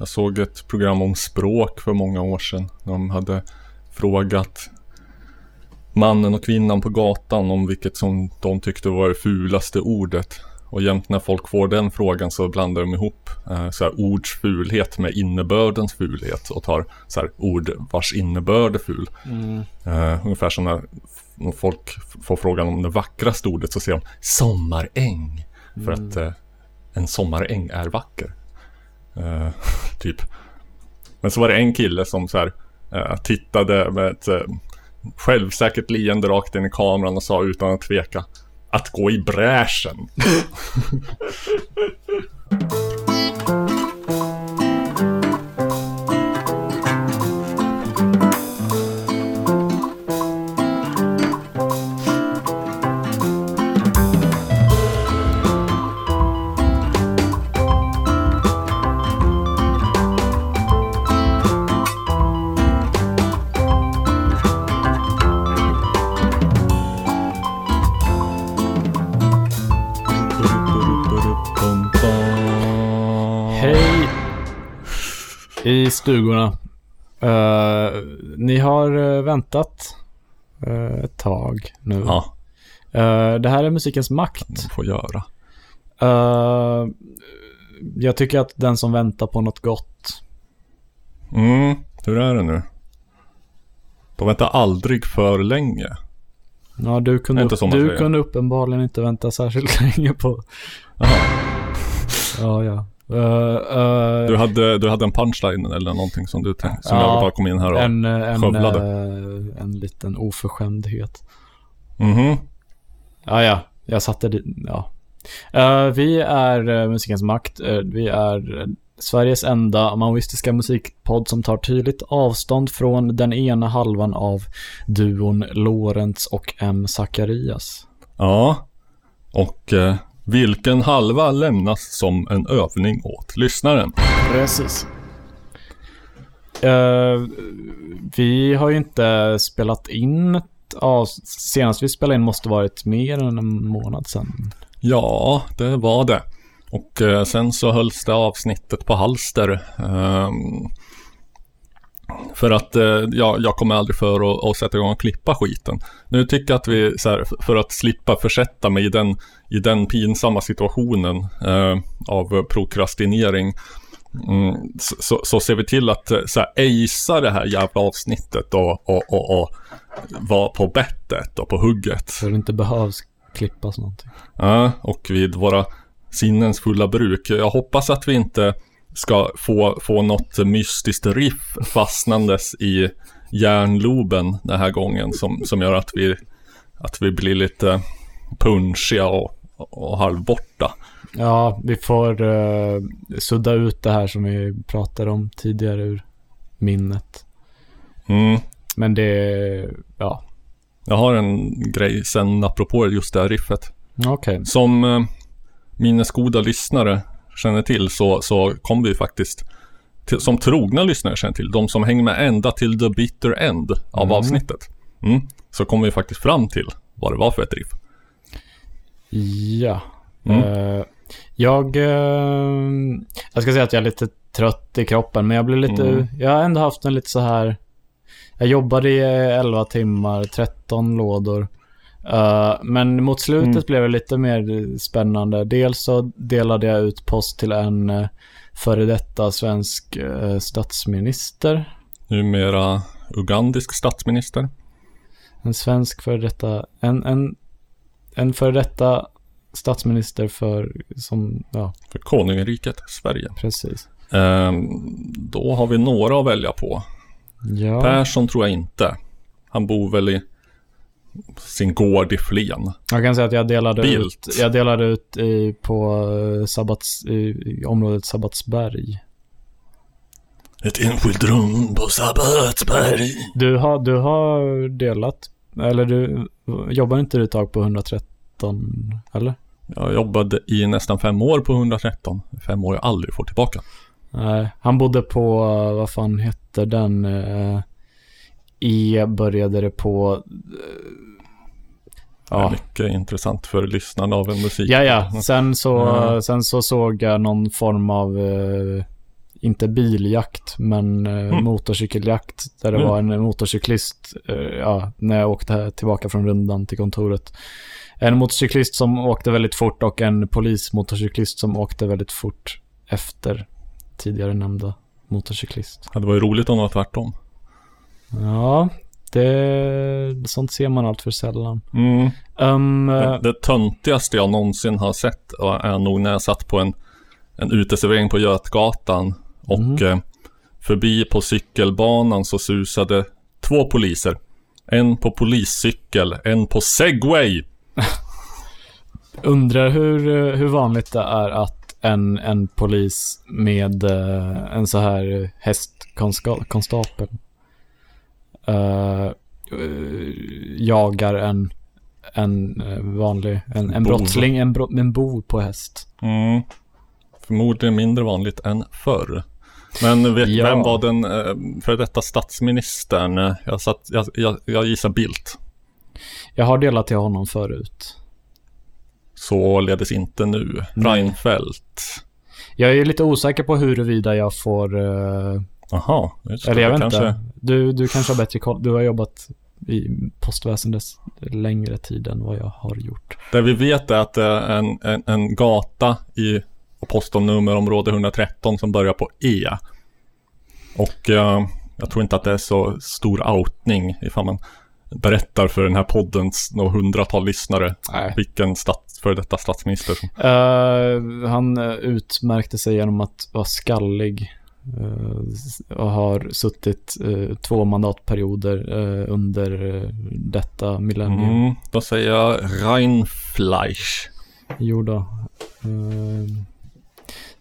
Jag såg ett program om språk för många år sedan. De hade frågat mannen och kvinnan på gatan om vilket som de tyckte var det fulaste ordet. Och jämt när folk får den frågan så blandar de ihop eh, så här, ords fulhet med innebördens fulhet och tar så här, ord vars innebörd är ful. Mm. Eh, ungefär som när folk får frågan om det vackraste ordet så säger de sommaräng. För att eh, en sommaräng är vacker. Eh, typ. Men så var det en kille som så här, uh, tittade med ett uh, självsäkert leende rakt in i kameran och sa utan att tveka att gå i bräschen. i stugorna. Eh, ni har eh, väntat eh, ett tag nu. Ja, Eh, det här är musikens makt. man får göra. Jag tycker att den som väntar på något gott. Mm, hur är det nu? De väntar aldrig för länge. Ja, du kunde, man du kunde uppenbarligen inte vänta särskilt länge på... Jaha. Ja, ja. Eh, eh, Du hade, du hade en punchline eller någonting som du tänkte, som Ja, jag bara kom in här och... en, eh, en, skövlade. en liten oförskämdhet. Mhm. Ja, ja. Jag satte det, ja. Vi är uh, Musikens Makt. Vi är Sveriges enda maoistiska musikpodd som tar tydligt avstånd från den ena halvan av duon Lorentz och M. Zacharias. Ja. Och vilken halva lämnas som en övning åt lyssnaren? Precis. Eh, vi har ju inte spelat in ett av, senast vi spelade in måste varit mer än en månad sedan. Ja, det var det. Och eh, sen så hölls det avsnittet på halster. ehm, för att eh, ja, jag kommer aldrig för att, att sätta igång och klippa skiten. Nu tycker jag att vi, här, för att slippa försätta mig i den, i den pinsamma situationen eh, av prokrastinering. Mm, så, så, så ser vi till att eh, så här, acea det här jävla avsnittet och, och, och, och vara på bettet och på hugget. Så det inte behövs klippas någonting. Ja, och vid våra sinnens fulla bruk. Jag hoppas att vi inte ska få, få något mystiskt riff fastnandes i hjärnloben den här gången som, som gör att vi, att vi blir lite punchiga och, och halvborta. Ja, vi får uh, sudda ut det här som vi pratade om tidigare ur minnet. Mm. Men det, ja, Jag har en grej sen apropå just det här riffet. okej. Som eh, minnesgoda lyssnare känner till så, så kom vi faktiskt till, som trogna lyssnare känner till, de som hänger med ända till the bitter end av Mm. avsnittet. Mm, så kom vi faktiskt fram till vad det var för ett riff. Ja. Mm. Eh, jag, eh, jag ska säga att jag är lite trött i kroppen, men jag blir lite, Mm. jag har ändå haft en lite så här, jag jobbade i 11 timmar, 13 lådor. Eh, men mot slutet Mm. blev det lite mer spännande. Dels så delade jag ut post till en uh, före detta svensk eh, statsminister. Numera ugandisk statsminister. En svensk före detta, en, en, en före detta statsminister för, som, ja, För konungariket Sverige. precis. Ehm, då har vi några att välja på. Ja. Persson tror jag inte. Han bor väl i sin gård i Flen. Jag kan säga att jag delade Bildt. ut, jag delade ut i, på eh, Sabbats, i, området Sabbatsberg. Ett enskilt rum på Sabbatsberg. Du har, du har delat, eller du, jobbar inte du ett tag på 113, eller? Jag jobbade i nästan fem år på 113. Fem år jag aldrig får tillbaka. Nej, han bodde på, eh, vad fan hette den? eh, E började det på... eh, Ja, mycket intressant för lyssnarna av en musik. ja, ja. Sen så, Ja. sen så såg jag någon form av eh, inte biljakt, men eh, Mm. motorcykeljakt. Där det Mm. var en motorcyklist, eh, ja, när jag åkte tillbaka från rundan till kontoret. En motorcyklist som åkte väldigt fort och en polismotorcyklist som åkte väldigt fort efter tidigare nämnda motorcyklist. Ja, det var ju roligt om det var tvärtom. Ja, det, sånt ser man allt för sällan. Mm. Um, Det, det töntigaste jag någonsin har sett är nog när jag satt på en, en uteservering på Götgatan och Mhm. eh, förbi på cykelbanan så susade två poliser. En på poliscykel, en på segway. Undrar hur, eh, hur vanligt det är att en, en polis med eh, en så här hästkonstapel eh, jagar en, en eh, vanlig, en, en brottsling, en, bro, en bov på häst. Mm. Förmodligen mindre vanligt än förr. Men vet, Ja. vem var den eh, för detta statsministern? Jag, satt, jag, jag, jag gissar Bildt. Jag har delat till honom förut. Således inte nu. Nej. Reinfeldt. Jag är lite osäker på huruvida jag får... eh, Jaha, eller jag vet kanske... inte. Du, du kanske har bättre koll. Du har jobbat i postväsendet längre tid än vad jag har gjort. Det vi vet är att det är en, en, en gata i postomnummerområde 113 som börjar på E. Och eh, jag tror inte att det är så stor outning ifall man berättar för den här poddens några hundratal lyssnare Nej. vilken stats, för detta statsminister som... Eh, han eh, utmärkte sig genom att vara skallig. Eh, och har suttit eh, två mandatperioder eh, under detta millennium. Mm, då säger jag Reinfleisch. Jo då.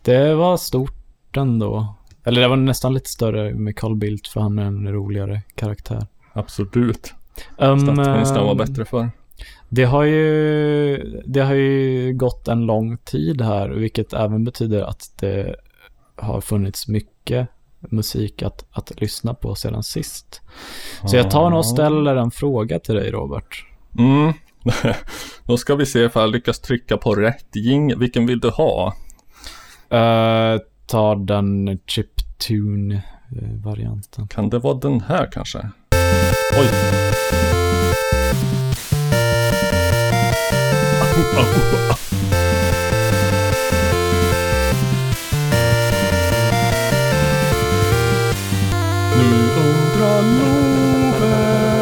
Det var stort ändå. Eller det var nästan lite större med Carl Bildt för han är en roligare karaktär. Absolut. Um, Statsministern var bättre för. Det har ju, det har ju gått en lång tid här, vilket även betyder att det har funnits mycket musik att, att lyssna på sedan sist. Så jag tar nog och ställer en fråga till dig, Robert. Mm. Då ska vi se ifall jag lyckas trycka på rätt jing. Vilken vill du ha? Uh, ta den chiptune-varianten. Kan det vara den här kanske? Oj. Nu undrar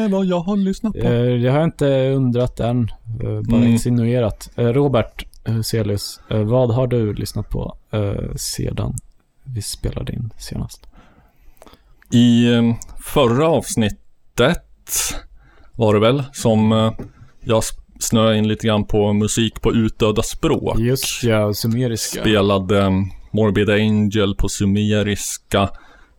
Love vad jag har lyssnat på. Uh, det har jag inte undrat än, uh, bara Mm. insinuerat. Uh, Robert Huselius, uh, vad har du lyssnat på sedan vi spelade in senast? I eh, förra avsnittet var det väl som eh, jag snöade in lite grann på musik på utdöda språk. Just ja, sumeriska. Spelade eh, Morbid Angel på sumeriska,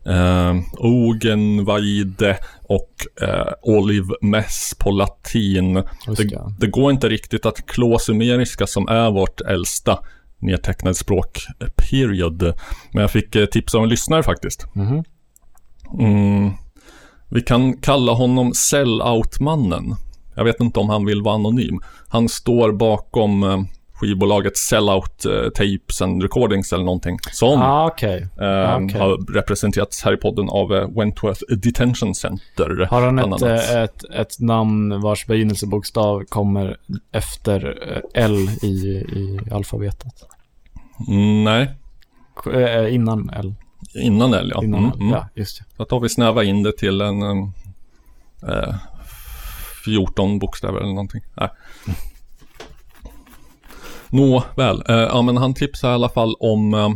eh, Ogen Vaide och eh, Olive Mess på latin. Det, det går inte riktigt att klå sumeriska som är vårt äldsta nedtecknade språk, eh, period. Men jag fick eh, tips av en lyssnare faktiskt. Mhm. Mm. Vi kan kalla honom Sellout-mannen. Jag vet inte om han vill vara anonym. Han står bakom eh, skivbolaget Sellout eh, Tapes and Recordings eller någonting. Som Ah, okej. eh, okej. har representerats här i podden av eh, Wentworth Detention Center. Har han ett, eh, ett, ett namn vars begynnelsebokstav kommer efter L i, i alfabetet? Mm, nej, Innan L. innan L ja. Innan Mm, L. mm. Ja, just det. Så att har vi snävat in det till en eh, 14 bokstäver eller någonting. Nej. Nåväl, eh, ja men han tipsar i alla fall om eh,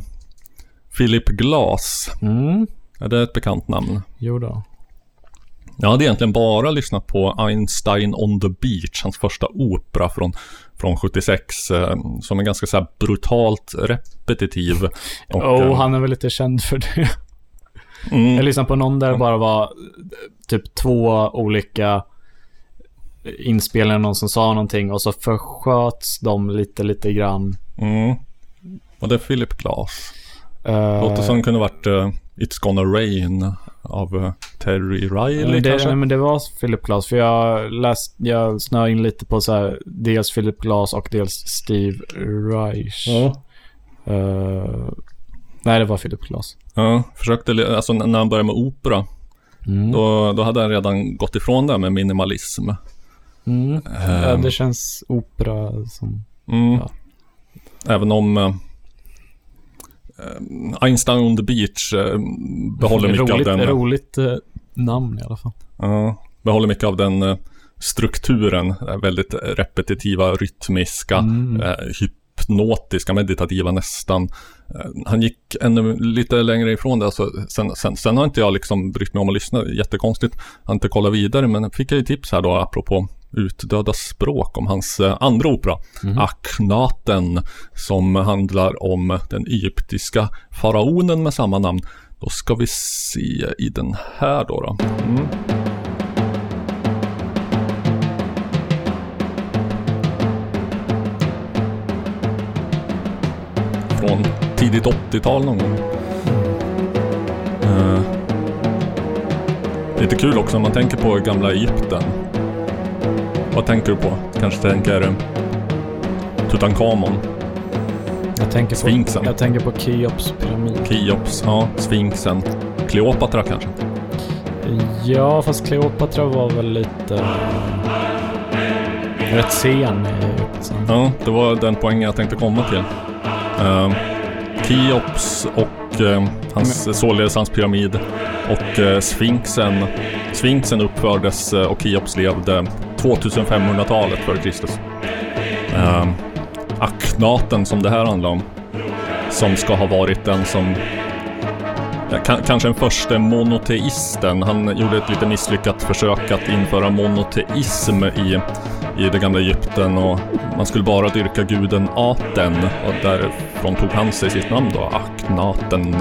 Philip Glass. Mm. Är det ett bekant namn? Jo då. Jag hade egentligen bara lyssnat på Einstein on the Beach, hans första opera från, från 76, eh, som är ganska så här brutalt repetitiv. Och, eh, han är väl lite känd för det. mm, Jag lyssnade på någon där det bara var eh, typ två olika inspelningar, någon som sa någonting och så försköts de lite, lite grann. mm. Och det är Philip Glass. Eh, Låter som det kunde varit eh, It's gonna rain av eh, Terry Riley det, kanske? nej, men det var Philip Glass, för jag läst, jag snöade in lite på så här, dels Philip Glass och dels Steve Reich. Ja. Eh, Nej, det var Philip Glass. Ja, försökte, alltså när han började med opera, Mm. då, då hade han redan gått ifrån det här med minimalism. Mm. Ja, Ehm, det känns opera som... mm. ja. Även om eh, Einstein on the beach eh, behåller mycket roligt, av den. Roligt namn i alla fall. Ja, behåller mycket av den strukturen. Väldigt repetitiva, rytmiska, Mm. hypnotiska, meditativa nästan. Han gick ännu lite längre ifrån det. Alltså, sen, sen, sen har inte jag liksom brytt mig om att lyssna. Jättekonstigt. Jag har inte kollat vidare, men fick jag ju tips här då apropå utdöda språk om hans eh, andra opera, Mhm. Akhenaten, som handlar om den egyptiska faraonen med samma namn. Då ska vi se i den här då. då. Mm. Från tidigt 80-tal någon gång. Eh, lite kul också om man tänker på gamla Egypten. Vad tänker du på? Kanske tänker eh, Tutankhamon, Jag tänker på, jag tänker på Keops pyramid. Keops, ja, Sphinxen, Kleopatra kanske? Ja, fast Kleopatra var väl lite... eh, rätt sen i Egypten. Ja, det var den poängen jag tänkte komma till. Uh, Keops och eh, hans, således hans pyramid och uh, Sphinxen. Sphinxen uppfördes och Keops levde 2500-talet före Kristus. Uh, Akhenaten som det här handlar om, som ska ha varit den som Ja, kanske den första monoteisten. Han gjorde ett lite misslyckat försök att införa monoteism i, i det gamla Egypten och man skulle bara dyrka guden Aten och därifrån tog han sig sitt namn då, Akhenaten.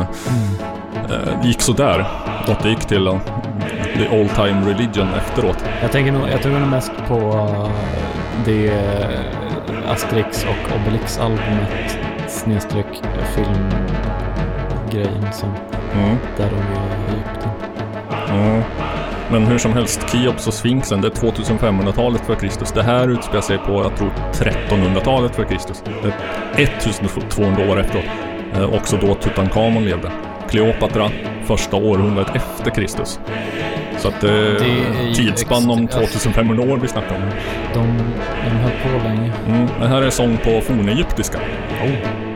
Eh, gick sådär. Återgick till eh, the all time religion efteråt. Jag tänker nog, jag tänker nog mest på eh, det eh, Asterix och Obelix-albumet snedstreck filmgrejen som Mm. där de är Egypten. Ja. Men hur som helst, Keops och Sphinxen, det är 2500-talet för Kristus. Det här utspelar sig på, jag tror, 1300-talet för Kristus. Det är 1200 år efteråt. Eh, också då Tutankhamon levde. Kleopatra, första århundradet efter Kristus. Så att Det ju tidsspann om ex- 2500 år vi snackar om. De, de höll på länge. Mm. Det här är sång på fornegyptiska. Oj.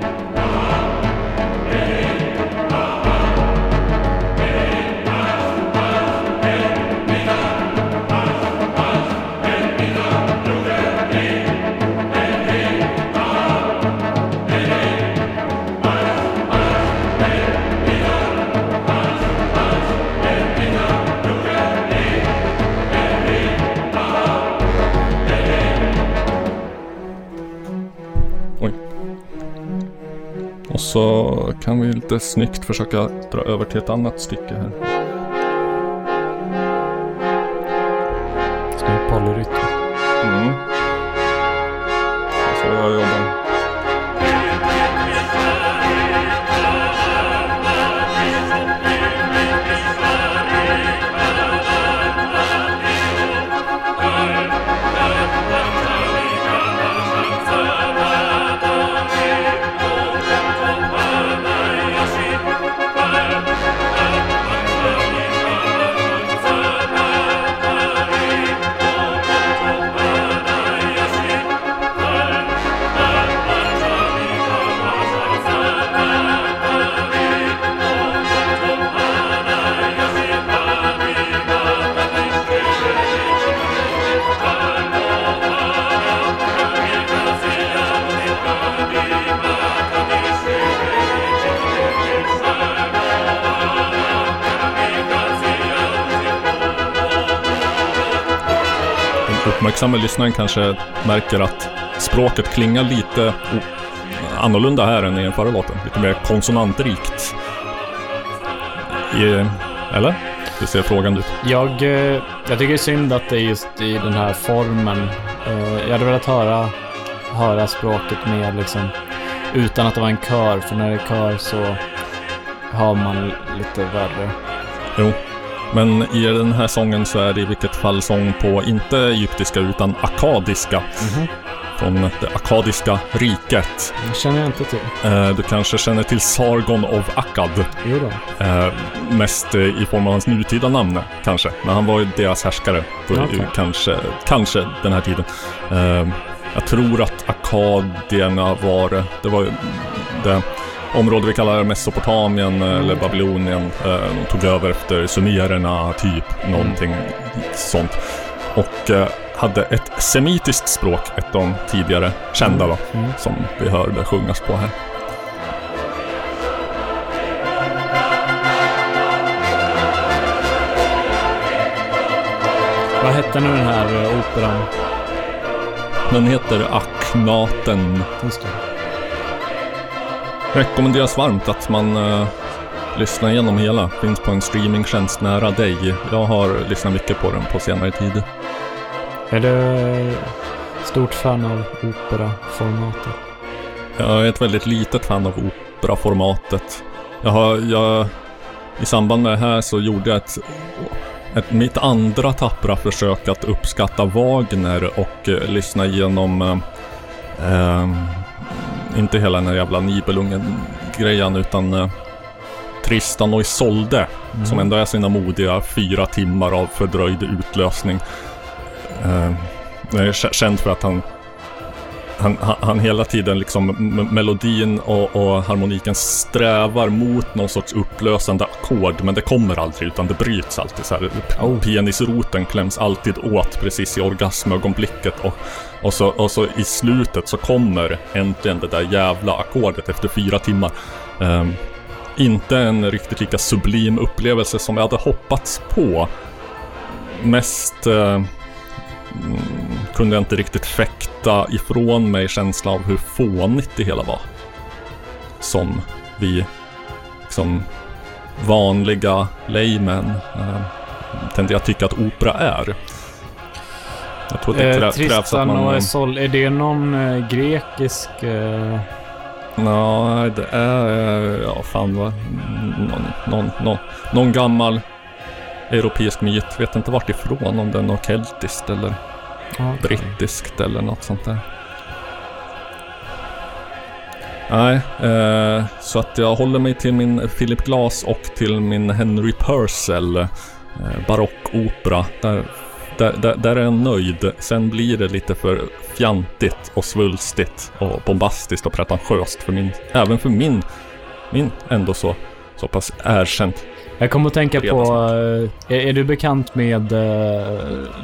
Kan vi lite snyggt försöka dra över till ett annat stycke här. Uppmärksamma lyssnaren kanske märker att språket klingar lite annorlunda här än i den förra låten. Lite mer konsonantrikt. I, eller? Du ser frågan ut. Jag, eh, jag tycker det är synd att det är just i den här formen. Eh, Jag hade velat höra, höra språket mer liksom utan att det var en kör. För när det är kör så har man lite värre. Jo. Men i den här sången så är det i vilket fall sång på inte egyptiska utan akadiska. från det akadiska riket. Det känner jag inte till. Eh, du kanske känner till Sargon of Akkad. Jo då. Eh, mest eh, i form av hans nutida namn kanske. Men han var ju deras härskare på Okej. kanske, kanske den här tiden. Jag tror att akadierna var det. Var det område vi kallar Mesopotamien eh, eller Babylonien. Eh, de tog över efter sumererna typ. Någonting sånt. Och eh, hade ett semitiskt språk, ett av de tidigare kända då. Mm. Som vi hörde sjungas på här. Vad hette nu den här operan? Den heter Aknaten. Just det. Rekommenderas varmt att man eh, lyssnar igenom hela. Finns på en streamingtjänst nära dig. Jag har lyssnat mycket på den på senare tid. Är du stort fan av operaformatet? Jag är ett väldigt litet fan av operaformatet. Jag har, jag, I samband med det här så gjorde jag ett, ett mitt andra tappra försök att uppskatta Wagner och eh, lyssna igenom eh, eh, inte hela den här jävla Nibelungen-grejen utan eh, Tristan och Isolde som ändå är sina modiga fyra timmar av fördröjd utlösning. Eh, är kä- känd för att han han, han, han hela tiden liksom melodin och, och harmoniken strävar mot någon sorts upplösande ackord men det kommer aldrig utan det bryts alltid så här. Oh. Penisroten kläms alltid åt precis i orgasmögonblicket och, och, så, och så i slutet så kommer äntligen det där jävla ackordet efter fyra timmar. Um, inte en riktigt lika sublim upplevelse som jag hade hoppats på. Mest uh, kunde jag inte riktigt fäkta ifrån mig känslan av hur fånigt det hela var. Som vi, liksom vanliga laymen, eh, tenderar jag tycka att opera är. Jag tror att det Eh, krä- krävs att man... och Isol, är det någon eh, grekisk... Eh, Nej, det är... eh, Ja, fan vad... Någon, någon, någon, någon gammal europeisk myt. Vet inte vart ifrån. Om det är något keltiskt eller ja, brittiskt eller något sånt där. Nej, eh, så att jag håller mig till min Philip Glass och till min Henry Purcell eh, barockopera. Där, där, där, där är jag nöjd. Sen blir det lite för fjantigt och svulstigt och bombastiskt och pretentiöst för min, även för min, min ändå så, så pass erkänt. Jag kommer att tänka på... eh, Är, är du bekant med... eh,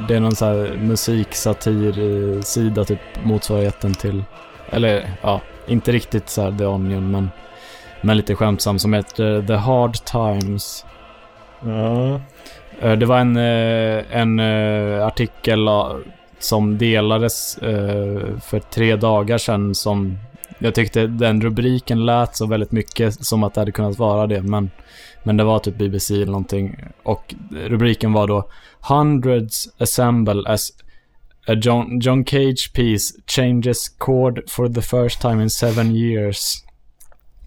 Det är någon så här musiksatir-sida, typ motsvarigheten till... Eller ja, inte riktigt så här The Onion, men, men lite skämtsam som heter The Hard Times. Ja. Eh, Det var en, eh, en eh, artikel som delades för tre dagar sedan som jag tyckte den rubriken lät så väldigt mycket som att det hade kunnat vara det, men, men det var typ BBC eller någonting. Och rubriken var då Hundreds assemble as a John, John Cage piece changes chord for the first time in seven years.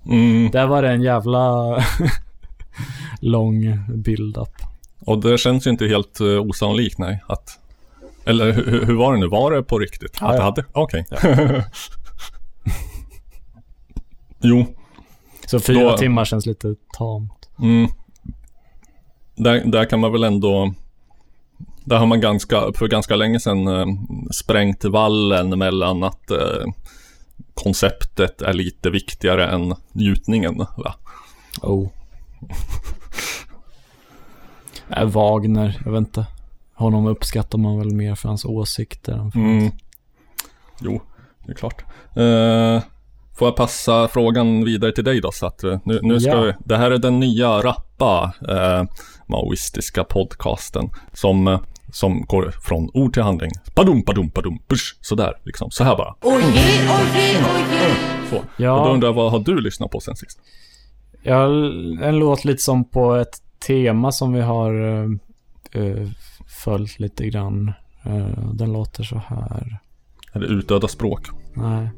Mm. Där var det en jävla lång build-up. Och det känns ju inte helt uh, osannolikt, nej. Att, eller hur, hur var det nu? Var det på riktigt? Ja, att det ja. hade? Okej. jo. Så fyra Då- timmar känns lite tamt. Mm. Där, där kan man väl ändå... Där har man ganska, för ganska länge sedan eh, sprängt vallen mellan att eh, konceptet är lite viktigare än njutningen. Va? Oh. Äh, Wagner, jag vet inte. Honom uppskattar man väl mer för hans åsikter än för Mm. hans... Jo, det är klart. Eh, får jag passa frågan vidare till dig då? Så att, eh, nu, nu ska Ja. vi, det här är den nya rappa eh, maoistiska podcasten som, eh, som går från ord till handling. Padum, padum, padum, push, sådär liksom. Så här bara. Oje, oje, oje. Så. Och då Ja, undrar jag, vad har du lyssnat på sen sist? ja, en låt lite som på ett tema som vi har uh, följt lite grann. Uh, den låter så här. Är det utdöda språk? Nej.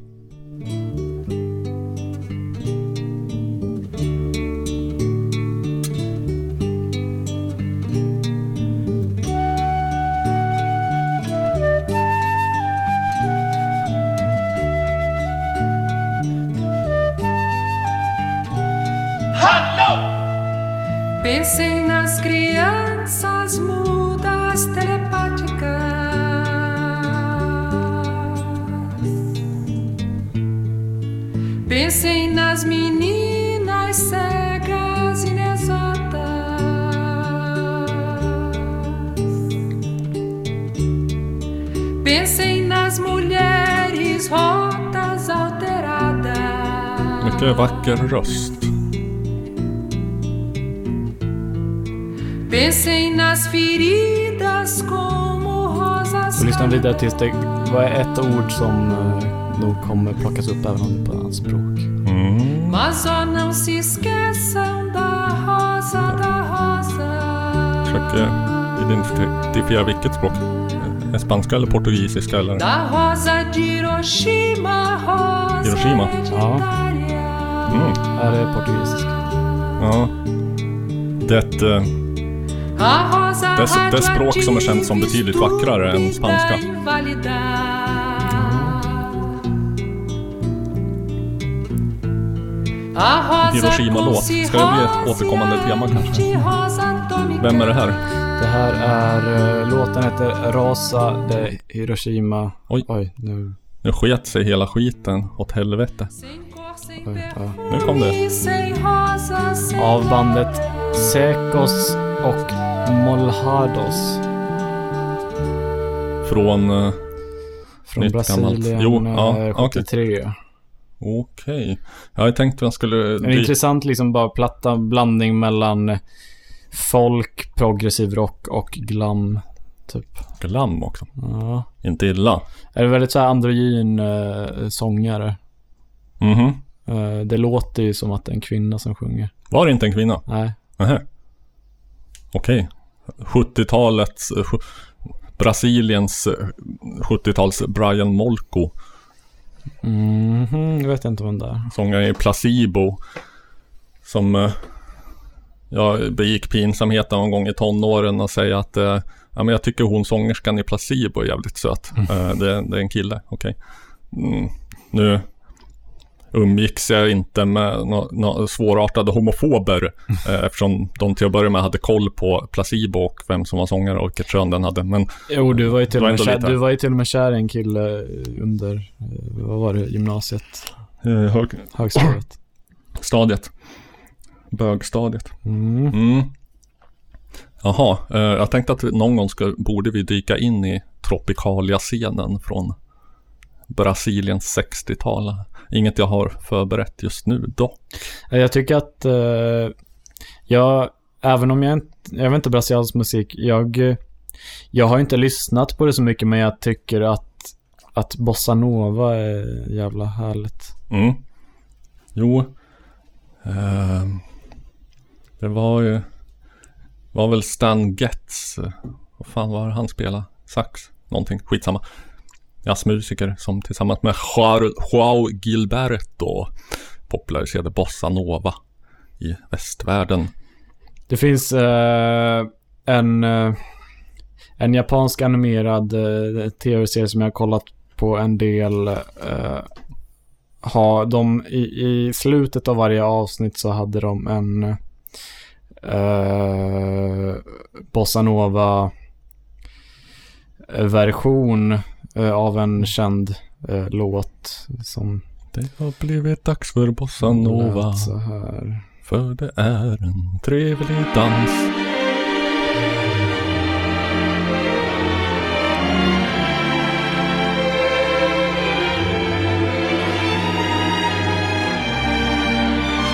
Pensem nas crianças mudas telepáticas. Pensem nas meninas cegas inexatas. Pensem nas mulheres rotas alteradas. Mycket vacker röst. Pensem nas feridas como rosas Vi lyssnar vidare tills det vad är ett ord som eh, nog kommer plockas upp även om det är på ett annat språk. Mm. Mas ó, não se esqueçam da rosa, da rosa. Försöker identifiera vilket språk. Eh, Spanska eller portugisiska eller? Da rosa de Hiroshima, rosa Hiroshima. hereditária. Mm. Ja, det är portugisiska. Ja. Det, Det- det språk som är känt som betydligt vackrare än spanska. Hiroshima-låt. Ska det bli ett återkommande tema kanske? vem är det här? Det här är, eh, låten heter Rasa de Hiroshima. Oj. Oj, nu. Nu sket sig hela skiten åt helvete. Oj, ja. Nu kom det. Av bandet Sekos och Molhados. Från... eh, Från. Brasilien, Jo, ja, eh, okej. 73. Okej. Jag hade tänkt att jag skulle... En intressant liksom bara platta blandning mellan folk, progressiv rock och glam. Typ. Glam också. Ja. Inte illa. Är det väldigt så här androgyn eh, sångare. Mhm. Eh, det låter ju som att det är en kvinna som sjunger. Var det inte en kvinna? Nej. Nähä. Okej. 70-talets... eh, Brasiliens eh, 70-tals Brian Molko. Mhm, jag vet inte vem det är. Sångaren i Placebo. Som... eh, Jag begick pinsamheten någon gång i tonåren och säga att... eh, Ja men jag tycker hon sångerskan i Placebo är jävligt söt. Eh, Det, det är en kille, okej. Mm. Nu umgicks jag inte med några nå svårartade homofober eh, eftersom de till att börja med hade koll på Placebo och vem som var sångare och vilket kön den hade. Men Jo, du var ju till, och med, kär, du var ju till och med kär i en kille under, eh, vad var det, gymnasiet, eh, hög, högstadiet. stadiet. Bögstadiet. Mm. Mm. Jaha, eh, jag tänkte att någon gång ska, borde vi dyka in i Tropicalia-scenen från Brasiliens 60-tal. Inget jag har förberett just nu dock. Jag tycker att eh, jag, även om jag inte, jag vet inte brasiliansk musik, jag, eh, jag har inte lyssnat på det så mycket men jag tycker att, att bossa nova är jävla härligt. Mm. Jo. ehm, det var ju... var väl Stan Getz. eh, Vad fan var han spelade? Sax? Någonting. Skitsamma. Jazzmusiker som tillsammans med Joao- Gilberto populariserade bossa nova i västvärlden. Det finns eh, en, eh, en japansk animerad eh, tv-serie som jag har kollat på en del. Eh, ha, de, i, I slutet av varje avsnitt så hade de en eh, Bossa Nova version av en känd eh, låt som Det har blivit dags för bossa nova. lät så här. För det är en trevlig dans.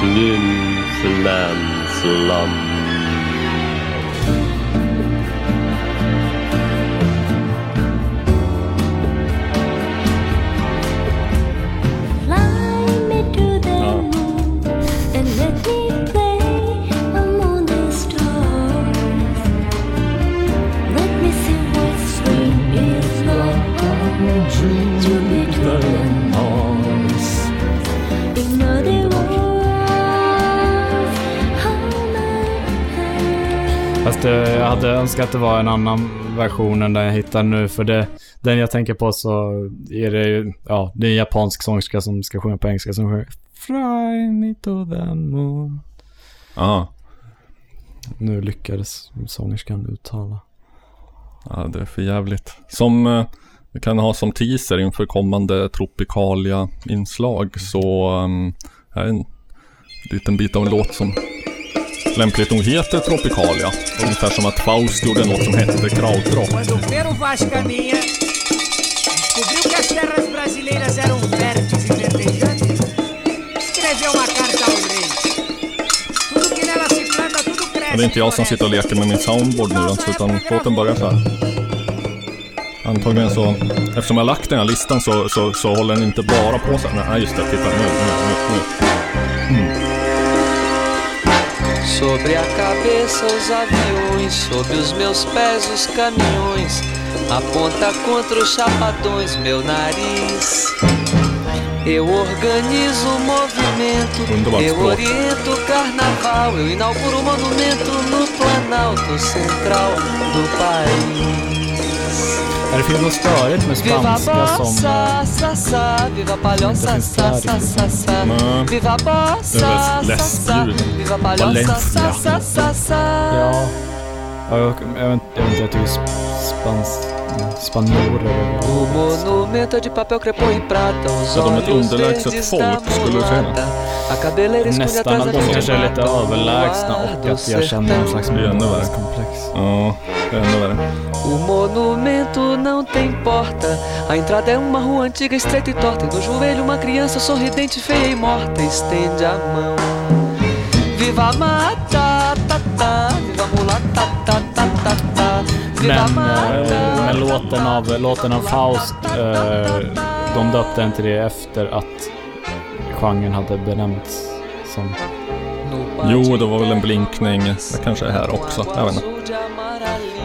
Flim flam flam. Fast eh, jag hade önskat att det var en annan version än den jag hittar nu. För det, den jag tänker på så är det ju, ja, det är en japansk sångerska som ska sjunga på engelska som sjunger Fly me to the moon. Ja. Nu lyckades sångerskan uttala. Ja, det är för jävligt. Som eh, vi kan ha som teaser inför kommande Tropicalia-inslag så um, här är en liten bit av en låt som lämpligt nog heter Tropicalia. Ungefär som att Faust gjorde låt som hette Krautrock. Det är inte jag som sitter och leker med min soundboard nu alltså, utan låten börjar så här. Antagligen så, eftersom jag lagt den här listan så, så, så håller den inte bara på så här. Nej just det, titta nu, nu, nu, nu. Sobre a cabeça os aviões, sob os meus pés os caminhões. Aponta contra os chapadões meu nariz. Eu organizo o movimento, eu oriento o carnaval, eu inauguro o monumento no Planalto Central do país. Är det fel och störigt med spanska som... bossa, sa, sa, viva a palhoça, sa, sa, sa, sa. Viva a bossa, Det är väl sa, sa, viva a palhoça, sa, sa, sa, sa. Ja. ja jag, vet, inte, jag tycker sp- spans, spanjorer O monumento é de papel crepom e prata, os Ja, de olhos underlägset folk, skulle du säga. Nästan atrás att de kanske är lite överlägsna o och att jag känner en slags. Ja, det är ännu värre. O monumento não tem porta. A entrada é uma rua antiga, estreita e torta. E no joelho uma criança sorridente, feia e morta. Estende a mão. Viva a mata, Men, eh, men låten av, låten av Faust, eh, de döpte till det efter att genren hade benämnts som... Jo, det var väl en blinkning. Det kanske är här också. Jag vet inte.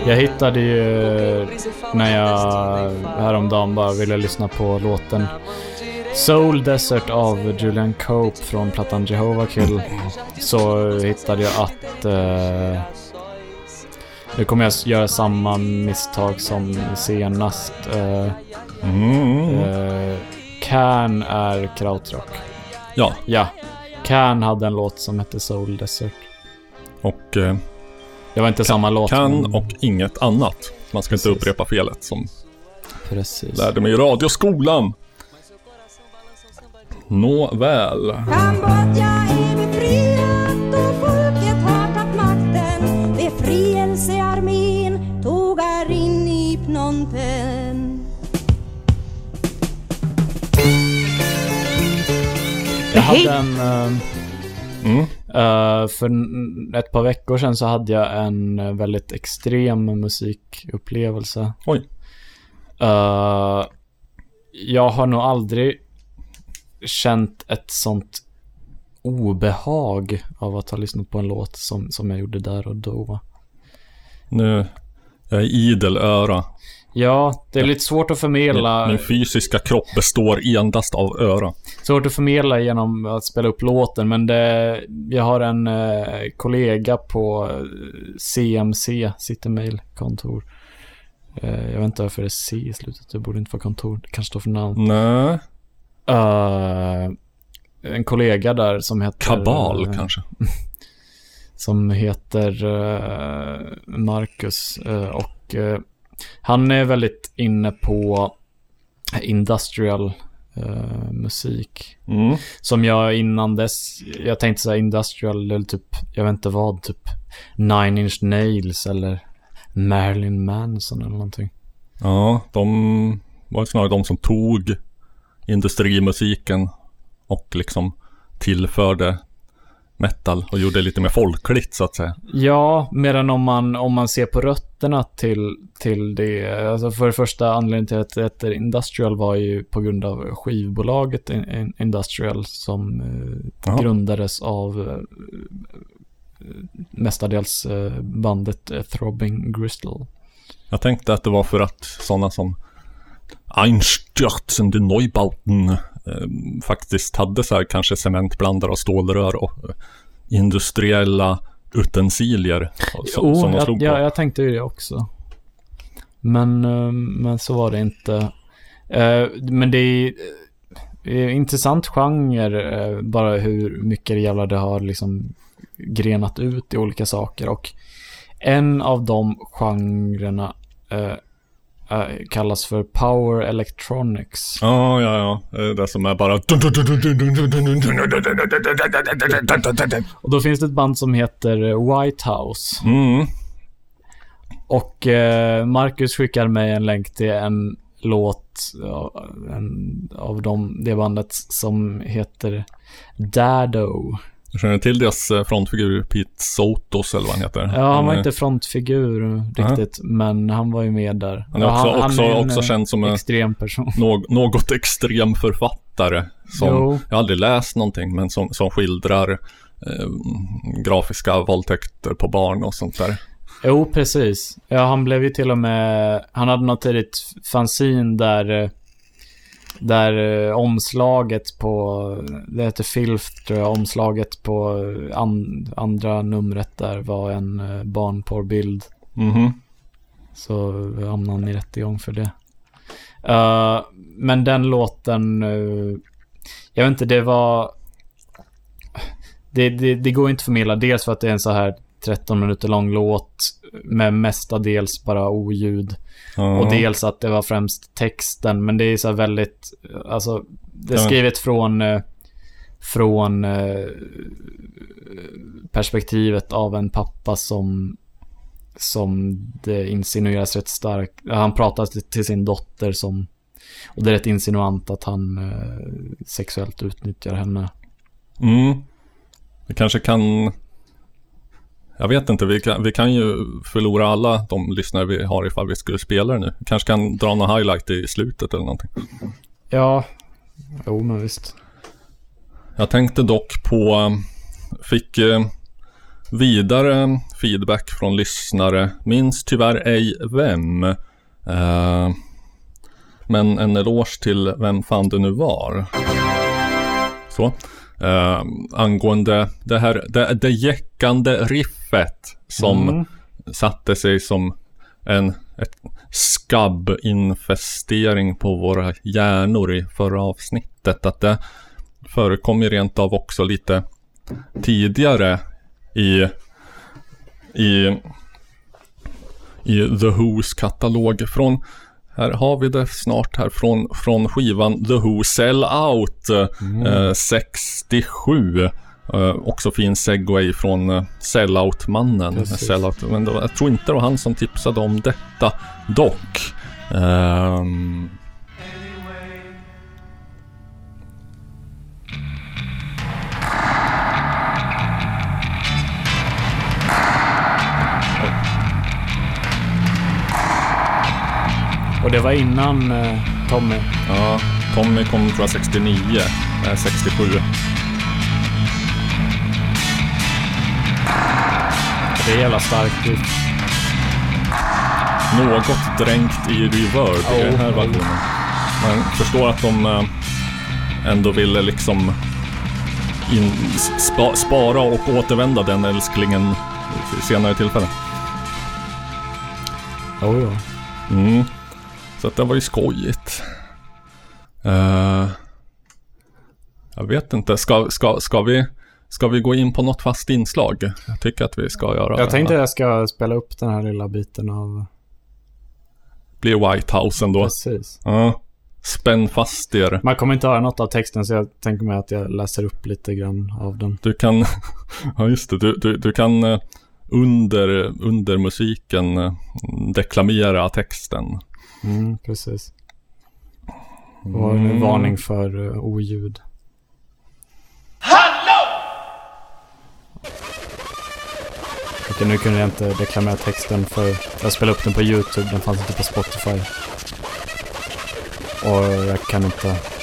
Jag hittade ju när jag häromdagen bara ville lyssna på låten Soul Desert av Julian Cope från plattan Jehovah Kill. Så hittade jag att... Eh, nu kommer jag göra samma misstag som senast. Eh, Mm. eh, Can är krautrock. Ja, Ja. Can hade en låt som hette Soul Desert. och eh, Det var inte samma låt. kan men- och inget annat. Man ska inte Precis. upprepa felet som Precis. lärde mig i radioskolan. Nåväl. Kambodja hade en... eh, Mm. eh, för ett par veckor sedan så hade jag en väldigt extrem musikupplevelse. Oj. Eh, jag har nog aldrig känt ett sånt obehag av att ha lyssnat på en låt som, som jag gjorde där och då. Nu, jag är idel öra. Ja, det är lite svårt att förmedla. Min, fysiska kropp består endast av öra. Svårt att förmedla genom att spela upp låten, men det, jag har en eh, kollega på eh, CMC, City Mail kontor. Eh, jag vet inte varför det är C i slutet, det borde inte vara kontor, det kanske står för namn. Nej, Eh, en kollega där som heter... kabal eh, kanske. Som heter eh, Marcus eh, och eh, han är väldigt inne på industrial eh, musik. Mm. Som jag innan dess, jag tänkte säga industrial eller typ, jag vet inte vad, typ Nine Inch Nails eller Marilyn Manson eller någonting. Ja, de var snarare de som tog industrimusiken och liksom tillförde metal och gjorde det lite mer folkligt så att säga. Ja, medan om man, om man ser på rötterna till, till det, alltså för det första anledningen till att det heter Industrial var ju på grund av skivbolaget In- In- Industrial som eh, Jaha. grundades av eh, mestadels eh, bandet Throbbing Gristle. Jag tänkte att det var för att sådana som Einstürzende Neubauten eh, faktiskt hade så här kanske cementblandare och stålrör och eh, industriella utensilier som, Jo, som de jag, slog på. jag, jag tänkte ju det också. Men, eh, men så var det inte. Eh, Men det är, det är intressant genre, eh, bara hur mycket det jävlar det har liksom grenat ut i olika saker och en av de genrerna eh, eh, kallas för Power Electronics. Ja, ja, ja. Eh, Det som är bara... Och då finns det ett band som heter eh, White House. Mm. Och eh, Marcus skickar mig en länk till en låt ja, en, av dem, det bandet som heter Dado. Jag känner till deras eh, frontfigur Pete Sotos eller vad han heter. Ja, han var är- inte frontfigur riktigt, men han var ju med där. Han är Ja, också, också, är en, också eh, känd som en extrem person. nå- något extrem författare. Som, Jo. jag har aldrig läst någonting, men som, som skildrar eh, grafiska våldtäkter på barn och sånt där. Jo, precis. Ja, han blev ju till och med... Han hade något tidigt fanzine där... eh, Där eh, omslaget på... Det heter Filth, tror jag. Omslaget på eh, an, andra numret där var en eh, barnporrbild. Mhm. Så hamnade han i rättegång för det. Eh, men den låten... eh, jag vet inte, det var... Det, det, det går inte att förmedla. Dels för att det är en så här 13 minuter lång låt med mestadels bara oljud. Ja. Och dels att det var främst texten. Men det är så väldigt... Alltså, det är skrivet från... eh, Från eh, perspektivet av en pappa som som det insinueras rätt starkt. Han pratar till- sin dotter som och det är rätt insinuant att han eh, sexuellt utnyttjar henne. Mm. Vi kanske kan... Jag vet inte, vi kan, vi kan ju förlora alla de lyssnare vi har ifall vi skulle spela det nu. Kanske kan dra någon highlight i slutet eller någonting. Ja, jo men visst. Jag tänkte dock på, fick eh, vidare feedback från lyssnare, minns tyvärr ej vem. Eh, men en eloge till vem fan det nu var. Så. Eh, angående det här, det, det jäckande riffet som Mm. satte sig som en ett skabbinfestering på våra hjärnor i förra avsnittet. Att det förekom ju rent av också lite tidigare i, i, i The Who's katalog. Från, här har vi det snart här från, från skivan The Who Sell Out eh, 67. Eh, också fin segway från eh, Sellout-mannen. Sellout, men det var, jag tror inte det var han som tipsade om detta dock. Ehm, Och det var innan eh, Tommy. Ja, Tommy kom tror jag 69, äh, 67. Det är jävla starkt riff. Något dränkt i reverb i den här Oh, oh. versionen. Man förstår att de eh, ändå ville liksom in, spa, spara och återvända den älsklingen senare tillfälle. Jo, jo. Mm. Så att det var ju skojigt. Eh, jag vet inte, ska, ska, ska, vi, ska vi gå in på något fast inslag? Jag tycker att vi ska göra Jag tänkte jag ska spela upp den här lilla biten av... blir White House ändå. Precis. Ja. Spänn fast er. Man kommer inte höra något av texten så jag tänker mig att jag läser upp lite grann av den. Du kan, ja just det, du, du, du kan eh, under, under musiken eh, deklamera texten. Mm, precis. Och en varning för uh, oljud. Hallå! Okej, nu kunde jag inte deklamera texten för jag spelade upp den på YouTube, den fanns inte på Spotify. Och jag kan inte...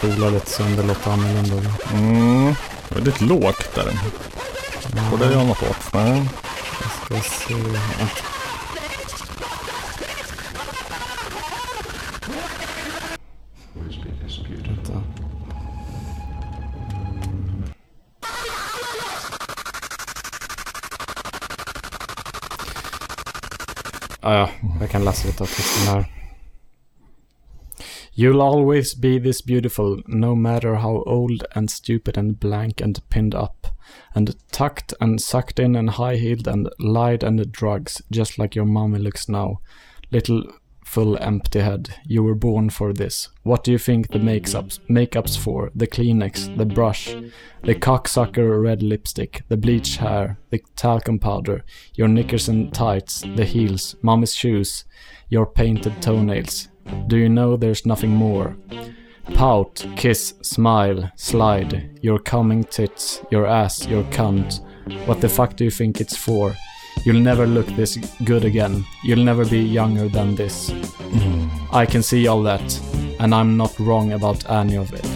spolar lite sönder låter annorlunda. Mm, väldigt lågt där. Mm. Borde jag göra något åt? Nej. Jag ska se. Ah, ja, jag kan läsa lite av texten här. You'll always be this beautiful, no matter how old and stupid and blank and pinned up, and tucked and sucked in and high-heeled and lied and drugs, just like your mommy looks now. Little full empty head. You were born for this. What do you think the makeups makeup's for? The Kleenex, the brush, the cocksucker red lipstick, the bleach hair, the talcum powder, your knickers and tights, the heels, mommy's shoes, your painted toenails. Do you know there's nothing more? Pout, kiss, smile, slide, your coming tits, your ass, your cunt. What the fuck do you think it's for? You'll never look this good again. You'll never be younger than this. I can see all that. And I'm not wrong about any of it.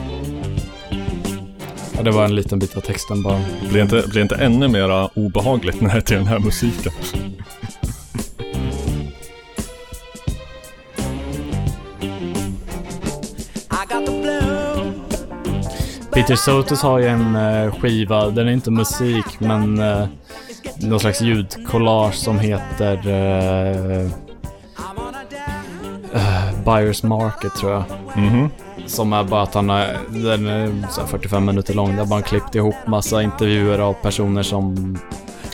Ja, det var en liten bit av texten bara. Blir inte, blir inte ännu mera obehagligt när det är till den här musiken? Peter Sotus har ju en eh, skiva, den är inte musik men uh, någon slags ljudcollage som heter uh, Buyers Market tror jag. Mhm. Som är bara att han är, den är så här 45 minuter lång. Där har man klippt ihop massa intervjuer av personer som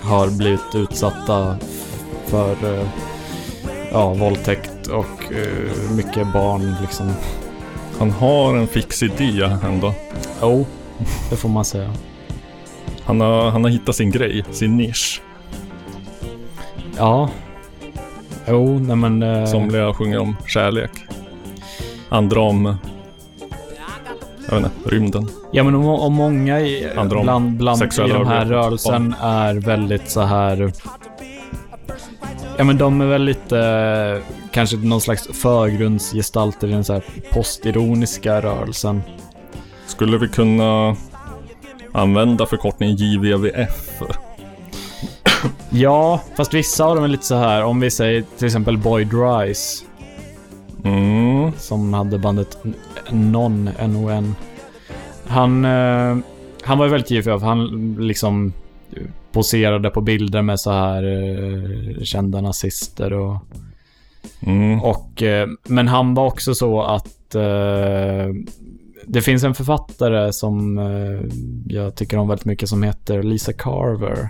har blivit utsatta för eh, ja, våldtäkt och eh, mycket barn liksom. Han har en fix idé ändå. Jo, det får man säga. Han har, han har hittat sin grej, sin nisch. Ja. Jo, nej men... eh, Somliga sjunger om kärlek. Andra om... Jag vet inte, rymden. Ja men om, om många i, Andra bland, bland i den här rörelsen är väldigt så här... Ja men de är väl lite eh, kanske någon slags förgrundsgestalter i den så här postironiska rörelsen. Skulle vi kunna använda förkortningen JVVF? Ja, fast vissa av dem är lite så här, om vi säger till exempel Boyd Rice Mm. som hade bandet Non, N-O-N. Han, eh, han var ju väldigt för han liksom poserade på bilder med så här eh, kända nazister och Mm. Och, eh, men han var också så att eh, det finns en författare som eh, jag tycker om väldigt mycket som heter Lisa Carver.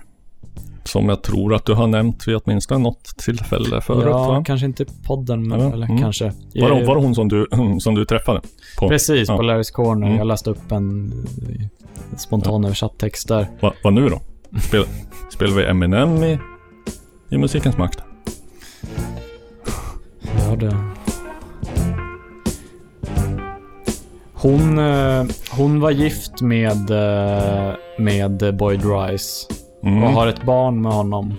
Som jag tror att du har nämnt vid åtminstone något tillfälle förut ja, va? kanske inte i podden, men, Ja, eller mm. kanske. Var, det- var det hon som du, som du träffade? På? Precis, ja. på Larry's Corner. Mm. Jag läste upp en spontan översatt text där. Va, vad nu då? Spel, spelar vi Eminem i, i musikens makt? Det... Hon, eh, hon var gift med, eh, med Boyd Rice. Mm. och har ett barn med honom.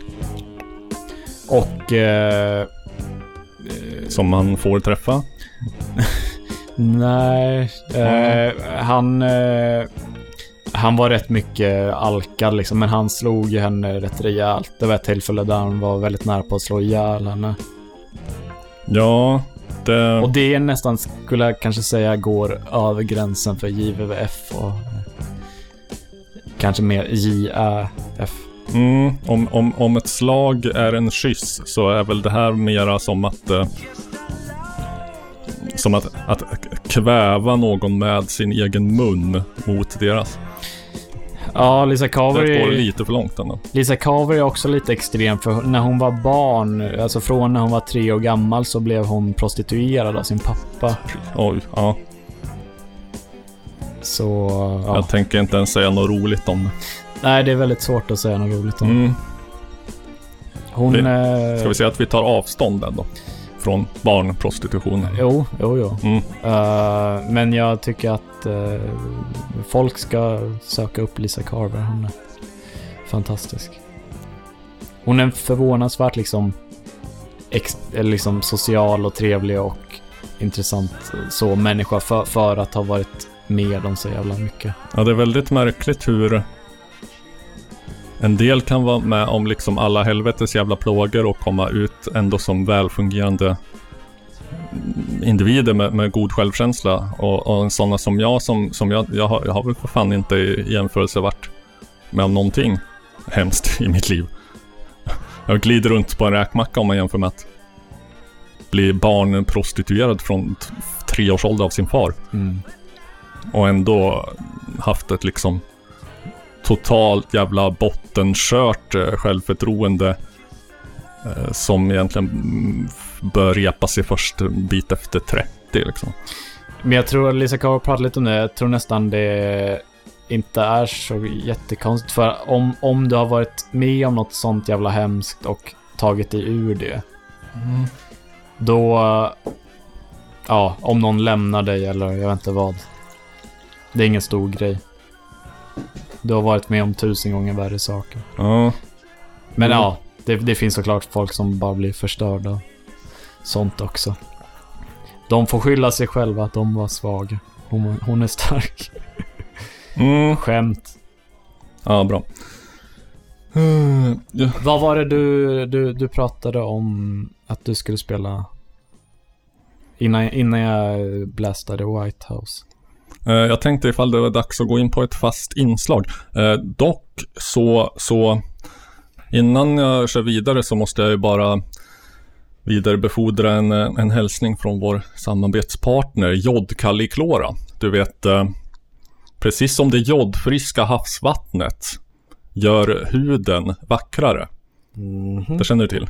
Och... Eh, Som man får träffa? nej, eh, han... Eh, han var rätt mycket alkad liksom, men han slog henne rätt rejält. Det var ett tillfälle där han var väldigt nära på att slå ihjäl henne. Ja, det... Och det är nästan, skulle jag kanske säga, går över gränsen för JVVF och... eh, Kanske mer JÄF. Mm, om, om, om ett slag är en kyss så är väl det här mera som att... Eh, som att, att kväva någon med sin egen mun mot deras. Ja, Lisa Carver Det går är... lite för långt ändå. Lisa Carver är också lite extrem för när hon var barn, alltså från när hon var tre år gammal så blev hon prostituerad av sin pappa. Oj, ja. Så, ja. Jag tänker inte ens säga något roligt om det. Nej, det är väldigt svårt att säga något roligt om. Mm. Hon... Vi- eh, Ska vi säga att vi tar avstånd ändå? Från barnprostitutionen. Jo, jo, jo. Mm. Eh, men jag tycker att eh, folk ska söka upp Lisa Carver. Hon är fantastisk. Hon är förvånansvärt liksom, ex, eller liksom social och trevlig och intressant så människa för, för att ha varit med om så jävla mycket. Ja, det är väldigt märkligt hur en del kan vara med om liksom alla helvetes jävla plågor och komma ut ändå som välfungerande individer med, med god självkänsla. Och, och sådana som jag, som, som jag, jag har, jag har väl för fan inte i jämförelse varit med om någonting hemskt i mitt liv. Jag glider runt på en räkmacka om man jämför med att bli barnprostituerad från tre års ålder av sin far. Mm. Och ändå haft ett liksom totalt jävla bottenkört eh, självförtroende. eh, Som egentligen mm, bör repa sig först en bit efter 30 liksom. Men jag tror, Lisa Kava pratade lite om det, jag tror nästan det inte är så jättekonstigt. För om, om du har varit med om något sånt jävla hemskt och tagit dig ur det. Då, ja, om någon lämnar dig eller jag vet inte vad. Det är ingen stor grej. Du har varit med om tusen gånger värre saker. Ja, Men Mm. ja, det, det finns såklart folk som bara blir förstörda. Sånt också. De får skylla sig själva att de var svaga. Hon, hon är stark. mm, Skämt. ja bra. Eh, ja. Vad var det du, du, du pratade om att du skulle spela innan, innan jag blastade White House? Eh, Jag tänkte ifall det var dags att gå in på ett fast inslag. Eh, Dock så, så innan jag kör vidare så måste jag ju bara vidarebefordra en, eh, en hälsning från vår samarbetspartner Jodkalliklora. Du vet, precis som det jodfriska havsvattnet gör huden vackrare. Det känner du till?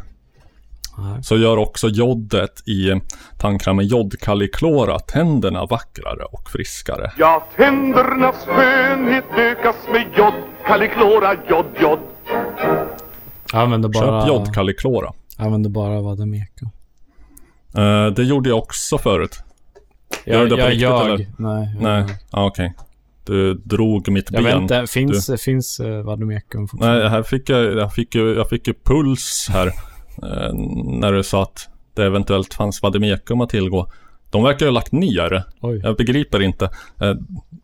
Nej. Så gör också jodet i tandkrämen jodkalliklora tänderna vackrare och friskare. Ja, tändernas skönhet ökas med jod, Kalliklora, jod, jod. Jag använder bara, Köp jodkalliklora. jag använder bara Vademeko. Eh, det gjorde jag också förut. Gör Jag, du det på jag, riktigt, jag, eller? nej. jag- Nej, ah, okej. Du drog mitt Jag ben. vet inte, finns, finns uh, Vademeko Nej, här fick jag, jag fick ju, jag fick ju puls här. Eh, när du sa att det eventuellt fanns Vademekum att tillgå. De verkar ju ha lagt ner. Jag begriper inte. Eh,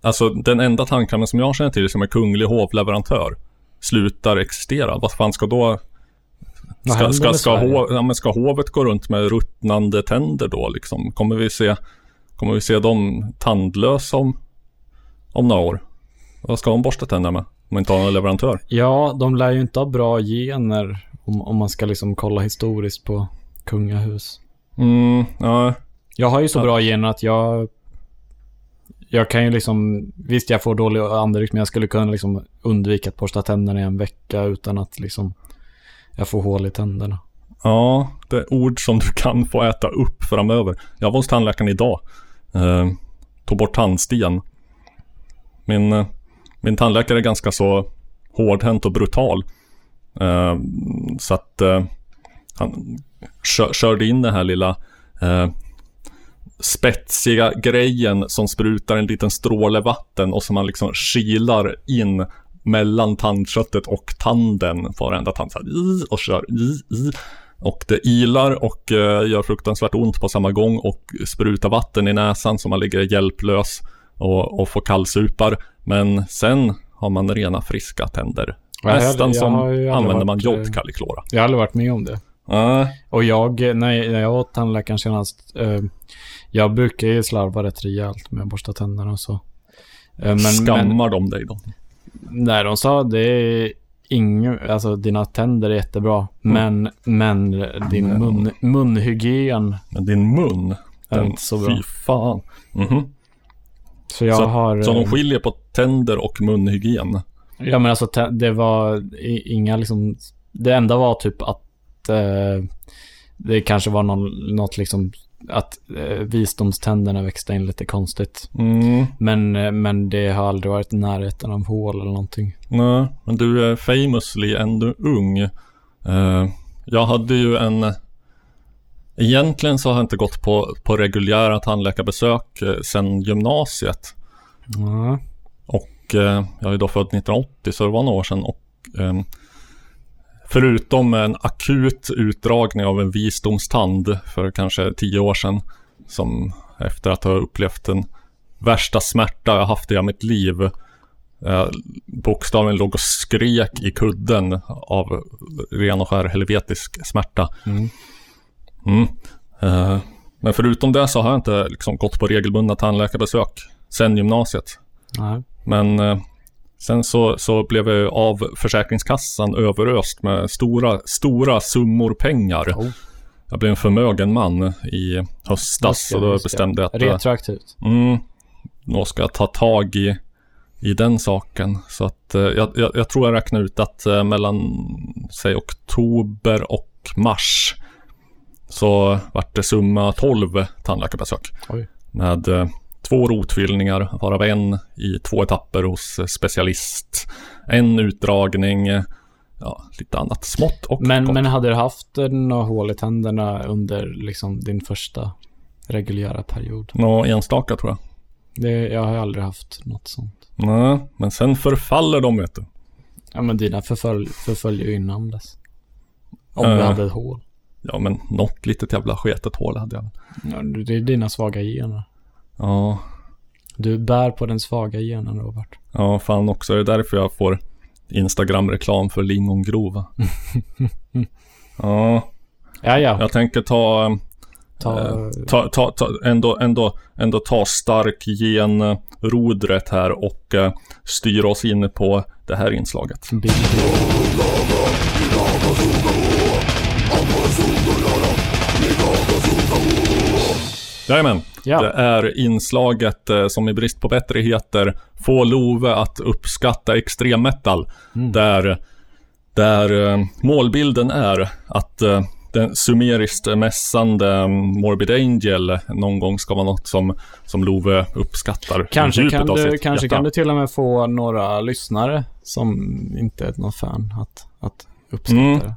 alltså den enda tandkrämen som jag känner till som är kunglig hovleverantör slutar existera. Vad fan ska då... Ska, ska, ska, hov, ja, ska hovet gå runt med ruttnande tänder då liksom? Kommer vi se, kommer vi se dem tandlösa om, om några år? Vad ska de borsta tänderna med? Om de inte har någon leverantör? Ja, de lär ju inte ha bra gener om, om man ska liksom kolla historiskt på kungahus. Mm, ja. Jag har ju så bra gener att jag... Jag kan ju liksom... Visst, jag får dålig andedräkt, men jag skulle kunna liksom undvika att borsta tänderna i en vecka utan att liksom... Jag får hål i tänderna. Ja, det är ord som du kan få äta upp framöver. Jag var hos tandläkaren idag. Eh, tog bort tandsten. Min, eh, min tandläkare är ganska så hårdhänt och brutal. Eh, så att eh, han körde in den här lilla eh, spetsiga grejen som sprutar en liten stråle vatten och som man liksom kilar in mellan tandköttet och tanden på varenda tand så här, i, och kör i, i. Och det ilar och gör fruktansvärt ont på samma gång och sprutar vatten i näsan så man ligger hjälplös och, och får kallsupar. Men sen har man rena friska tänder. Nästan som använder man eh, jodkalliklora. Jag har aldrig varit med om det. Ja, Och jag, när jag var tandläkaren senast, eh, jag brukar ju slarva rätt rejält med att borsta tänderna och så. Eh, men, men, skammar de dig då? nej, de sa det är inget, alltså dina tänder är jättebra, Mm. men, men din mun, munhygien Men din mun, är den, inte så bra. fy fan. Mhm. Så jag så, har... så de eh, skiljer på tänder och munhygien? Ja men alltså det var inga liksom, det enda var typ att eh, det kanske var någon, något liksom att eh, visdomständerna växte in lite konstigt. Mm, Men, eh, men det har aldrig varit i närheten av hål eller någonting. nej, men du är famously ändå ung. Eh, jag hade ju en... Egentligen så har jag inte gått på, på reguljära tandläkarbesök eh, sedan gymnasiet. Ja. Och eh, jag är då född 1980 så det var några år sedan. Och, ehm, förutom en akut utdragning av en visdomstand för kanske tio år sedan. Som efter att ha upplevt den värsta smärta jag haft i hela mitt liv. Jag bokstavligen låg och skrek i kudden av ren och skär helvetisk smärta. Mm. Mm. Eh, men förutom det så har jag inte liksom gått på regelbundna tandläkarbesök sedan gymnasiet. Nej. Men eh, sen så, så blev jag av Försäkringskassan överöst med stora, stora summor pengar. Oh. jag blev en förmögen man i höstas. Så då bestämde jag att eh, Retroaktivt. mm, då ska jag ta tag i, i den saken. Så att eh, jag, jag, jag tror jag räknar ut att mellan, säg oktober och mars så vart det summa 12 tandläkarbesök. Oj. Med två rotfyllningar, varav en i två etapper hos specialist. En utdragning, ja, lite annat smått och Men, gott. men hade du haft några hål i tänderna under liksom din första reguljära period? Nå enstaka tror jag. Det, jag har aldrig haft något sånt. Nej, men sen förfaller de vet du. Ja, men dina förfölj, förföljer ju innan dess. Om du Eh. hade ett hål. Ja, men något litet jävla sketet hål hade jag. Ja, det är dina svaga gener. Ja, Du bär på den svaga genen, Robert. ja fan också. Det är därför jag får Instagram-reklam för lingongrova. ja, Ja, ja. jag tänker ta, eh, Ta, ta, ta, ta ändå, ändå, ändå ta stark genrodret här och eh, styra oss in på det här inslaget. bild. Jajamän. Ja. Det är inslaget eh, som i brist på bättre heter Få Love att uppskatta extremmetal. Där, där eh, målbilden är att eh, den sumeriskt mässande mm, Morbid Angel någon gång ska vara något som, som Love uppskattar. Kanske, kan du, kanske hjärta. kan du till och med få några lyssnare som inte är någon fan att, att uppskatta Mm. det.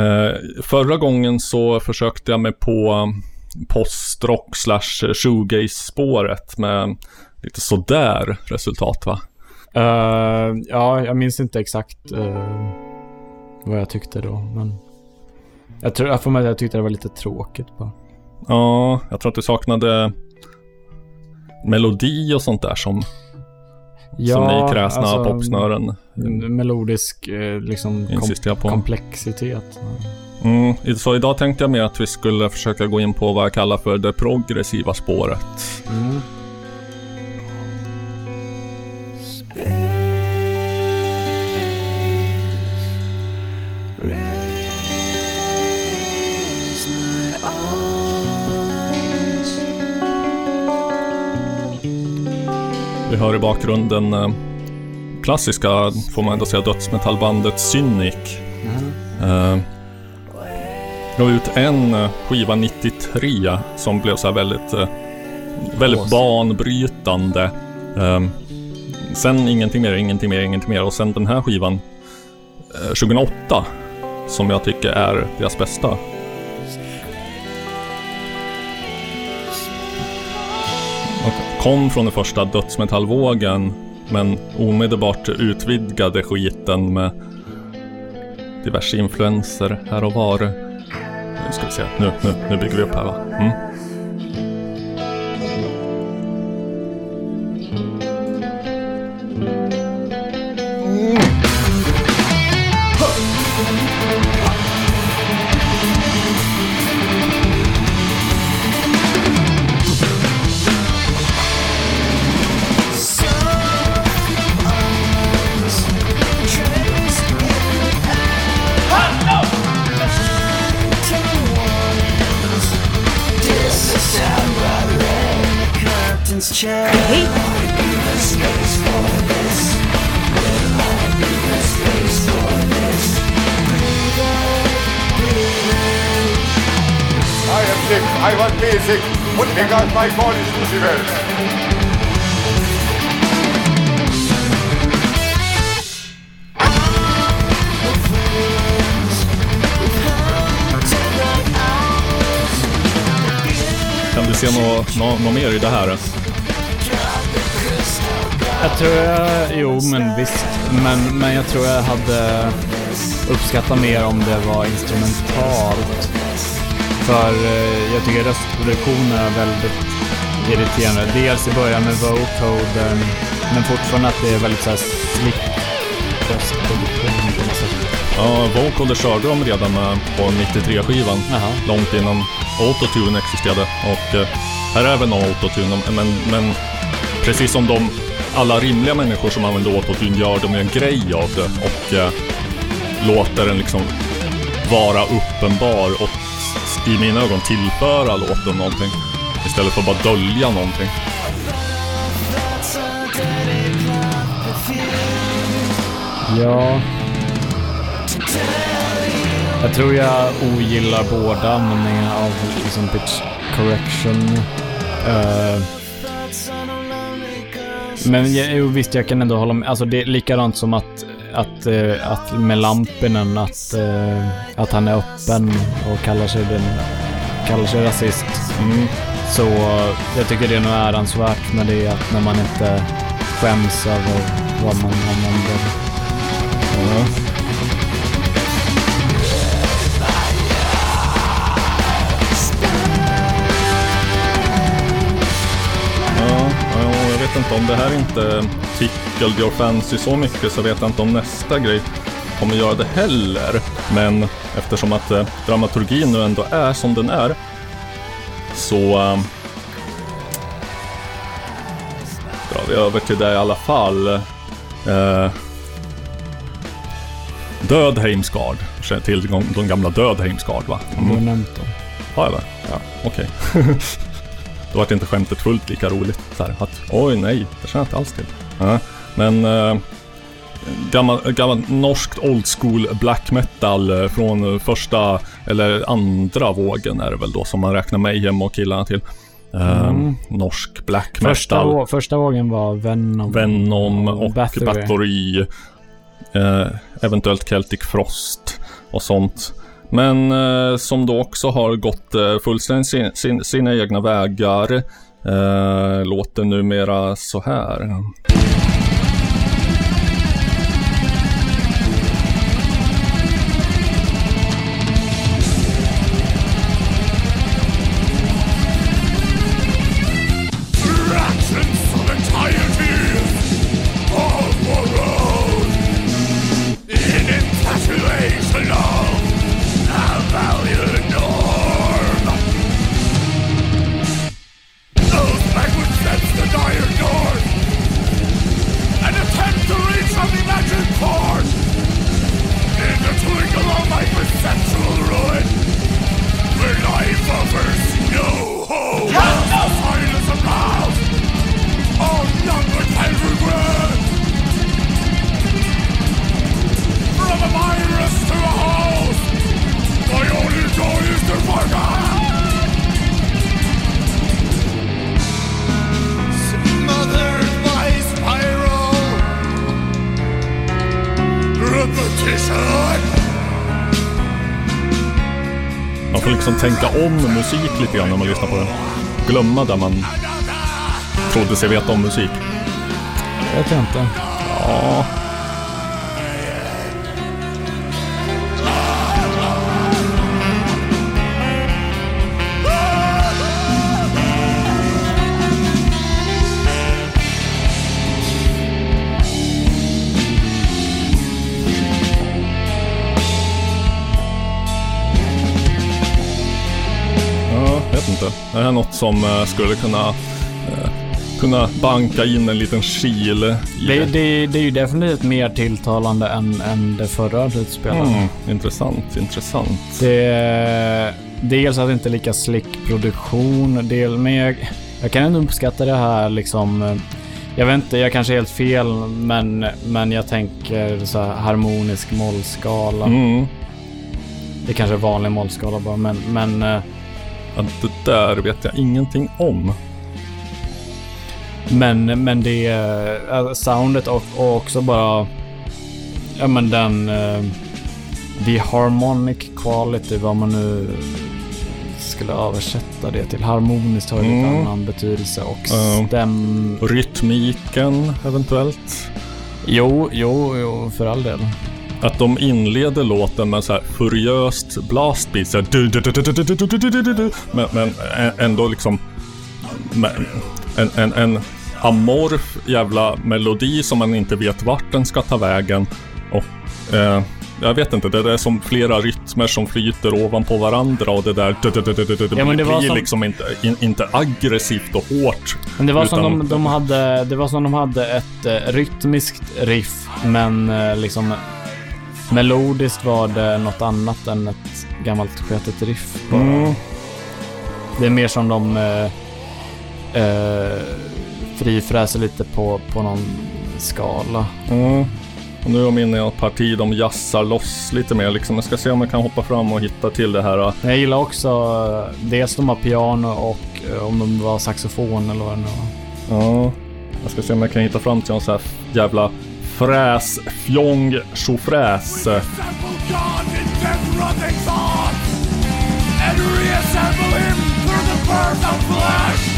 Eh, förra gången så försökte jag mig på postrock slash shoegaze-spåret med lite sådär resultat va? Eh, ja, jag minns inte exakt eh, vad jag tyckte då, men jag tror jag får med att jag tyckte det var lite tråkigt bara. Ja, jag tror att du saknade melodi och sånt där som, som ni kräsna alltså, popsnören en Melodisk eh, liksom kom, komplexitet. Mm, så idag tänkte jag mer att vi skulle försöka gå in på vad jag kallar för det progressiva spåret. Mm. Vi hör i bakgrunden eh, klassiska, får man ändå säga, dödsmetallbandet Cynic. Eh, gav ut en eh, skiva 93 som blev så här väldigt, eh, väldigt banbrytande. Eh, sen ingenting mer, ingenting mer, ingenting mer. Och sen den här skivan, eh, 2008, som jag tycker är deras bästa. Och kom från den första dödsmetallvågen, men omedelbart utvidgade skiten med diverse influenser här och var. Nu ska vi se, nu, nu, nu bygger vi upp här va. Mm. Because my is Lucifer. Kan du se något nå, nå mer i det här? Jag tror jag, jo men visst. Men, men jag tror jag hade uppskattat mer om det var instrumentalt. För eh, jag tycker röstproduktionen är väldigt irriterande. Dels i början med vocodern, men fortfarande att det är väldigt så här slick röstproduktion på något sätt. Ja, Vocal det körde de redan med på 93-skivan. Jaha. Långt innan Autotune existerade. Och eh, här är även Autotune, men, men precis som de alla rimliga människor som använder Autotune gör de en grej av det och eh, låter den liksom vara uppenbar i mina ögon tillföra låten någonting. Istället för att bara dölja någonting. Ja. Jag tror jag ogillar båda användningarna av liksom pitch correction. Uh, men jag, jo, visst, jag kan ändå hålla med. Alltså det är likadant som att, att, eh, att med Lampinen, att, eh, att han är öppen och kallar sig, den, kallar sig rasist. Mm. Så jag tycker det är nog äransvärt med det att när man inte skäms över vad man använder. Mm. Vet inte om det här inte tickled your fancy så mycket så vet jag inte om nästa grej kommer göra det heller. Men eftersom att eh, dramaturgin nu ändå är som den är så eh, drar vi över till det i alla fall. Eh, Död Heimskard. Känner till de, gamla Död Heimskard va? Du har nämnt dem. Har jag det? Ja. Okej. Då vart inte skämtet fullt lika roligt. Så här, att, oj nej, det känner jag inte alls till. Ja. Men eh, gammal, gammal norskt old school black metal eh, från första eller andra vågen är det väl då som man räknar Mayhem och killarna till. Eh, Mm. Norsk black Första, metal. vå- första vågen var Venom. Venom och Bathory. Bathory. Eh, eventuellt Celtic Frost och sånt. Men eh, som då också har gått eh, fullständigt sin, sin, sina egna vägar. Eh, låter numera så här. Tänka om musik lite grann när man lyssnar på den. Glömma där man trodde sig veta om musik. vet jag inte. Ja, Ja, Det här är något som eh, skulle kunna, eh, kunna banka in en liten kil Det, det, det är ju definitivt mer tilltalande än, än det förra slutspelet. Mm, intressant, intressant. Det, dels att det inte är lika slick produktion, del, men jag, jag kan ändå uppskatta det här liksom. eh, Jag vet inte, jag kanske är helt fel, men, men jag tänker så här harmonisk mollskala. Mm. Det kanske är vanlig mollskala bara, men, men eh, Ja, det där vet jag ingenting om. Men, men det är soundet och, och också bara... Ja men den... eh, the harmonic quality, vad man nu skulle översätta det till. Harmoniskt har ju Mm. annan betydelse och stäm... Rytmiken eventuellt. Jo, jo, jo, för all del. Att de inleder låten med så här furiöst blastbeat, så men, men ändå liksom en, en, en amorf jävla melodi som man inte vet vart den ska ta vägen. Och eh, jag vet inte, det är som flera rytmer som flyter ovanpå varandra och det där du, du, du, ja, men det blir som... liksom inte, in, inte aggressivt och hårt. Men det var, utan... som de, de, hade, det var som de hade ett rytmiskt riff, men liksom melodiskt var det något annat än ett gammalt sketet riff. Mm. Det är mer som de eh, eh, frifräser lite på, på någon skala. Mm. Och nu är de inne i ett parti de jassar loss lite mer liksom. Jag ska se om jag kan hoppa fram och hitta till det här. Men jag gillar också eh, dels de har piano och eh, om de var saxofon eller vad det nu var. Ja. Jag ska se om jag kan hitta fram till någon sån här jävla fräs, fjong, tjofräs. And reassemble him through the birth of flesh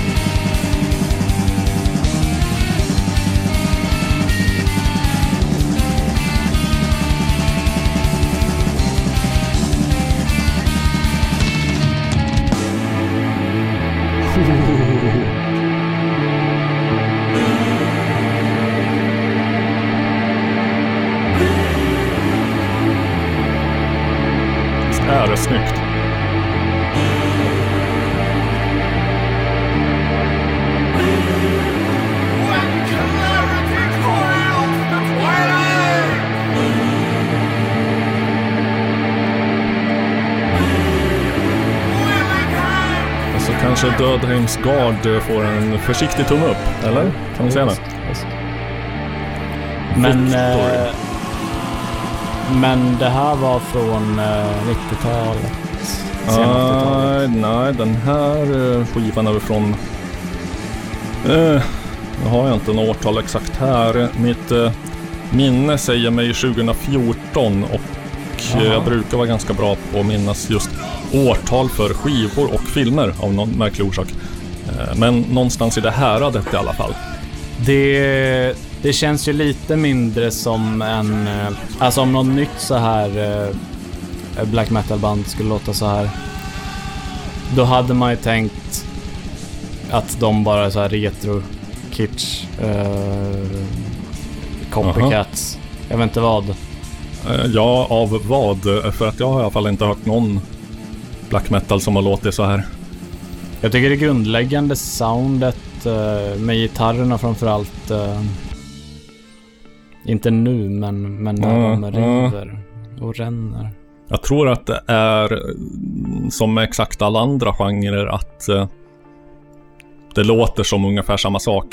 Och så kanske Dödheims Gard eh, får en försiktig tumme upp, eller? Kan vi säga det? Men, eh, men det här var från eh, 90-talet. Sena 80-talet. Nej, den här eh, skivan är väl från... Eh, nu har jag inte något årtal exakt här. Mitt eh, minne säger mig 2014 och Jaha. jag brukar vara ganska bra på att minnas just årtal för skivor och filmer av någon märklig orsak. Eh, men någonstans i det häradet i alla fall. Det, det känns ju lite mindre som en... eh, Alltså om något nytt så här eh, black metal-band skulle låta så här. Då hade man ju tänkt att de bara är så här retro kitsch eh, copycats. Jag vet inte vad. Ja, av vad? För att jag har i alla fall inte hört någon black metal som har låtit så här. Jag tycker det grundläggande soundet eh, med gitarrerna framförallt. Eh, inte nu, men, men när Mm, de river och ränner. Jag tror att det är mm, som med exakt alla andra genrer att eh, det låter som ungefär samma sak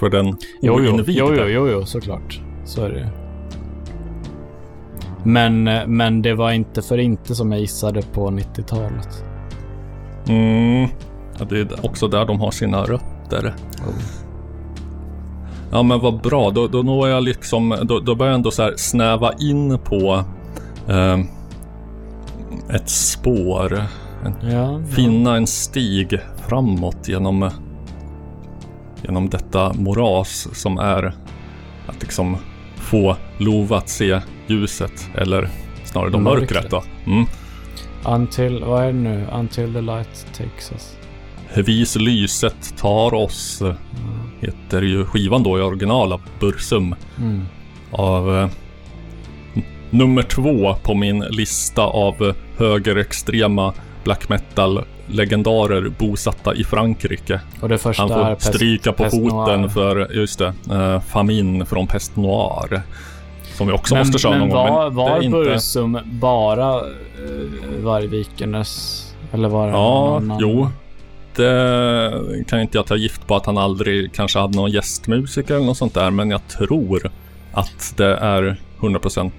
för den Jo, jo, jo, jo, jo, såklart. Så är det. Men, men det var inte för inte som jag gissade på 90-talet. Mm. Ja, det är också där de har sina rötter. Ja men vad bra, då, då når jag liksom, då, då börjar jag ändå så här snäva in på eh, ett spår. En, Ja, finna en stig framåt genom, genom detta moras som är att liksom få Lova att se ljuset eller snarare de Mörkret. då. Mm. Until, vad är det nu? Until the light takes us. Vis lyset tar oss heter ju skivan då i original av Bursum Mm. av eh, nummer två på min lista av högerextrema black metal legendarer bosatta i Frankrike. Och det första Han får stryka på foten för, just det, eh, Famine från Pest Noir. Som vi också måste köra men någon gång. var, men var inte... Bursum bara uh, Vargvikenes? Eller var det Ja, någon annan? jo. Det kan inte jag ta gift på att han aldrig kanske hade någon gästmusiker eller något sånt där. Men jag tror att det är 100%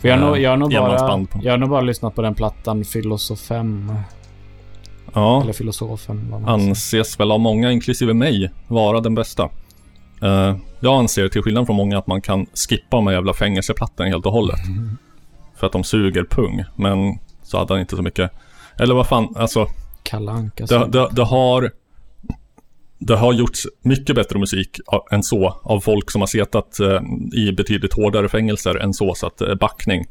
För jag, har nog, eh, jag, har nog bara, enmansband på. jag har nog bara lyssnat på den plattan Filosofem. Ja, Eller Filosofen. anses väl av många, inklusive mig, vara den bästa. Eh, jag anser till skillnad från många att man kan skippa de här jävla fängelseplattorna helt och hållet. För att de suger pung. Men så hade han inte så mycket. Eller vad fan, alltså. Kalle Anka. Det, det, det har Det har gjorts mycket bättre musik än så av folk som har setat eh, i betydligt hårdare fängelser än så, så att eh, backning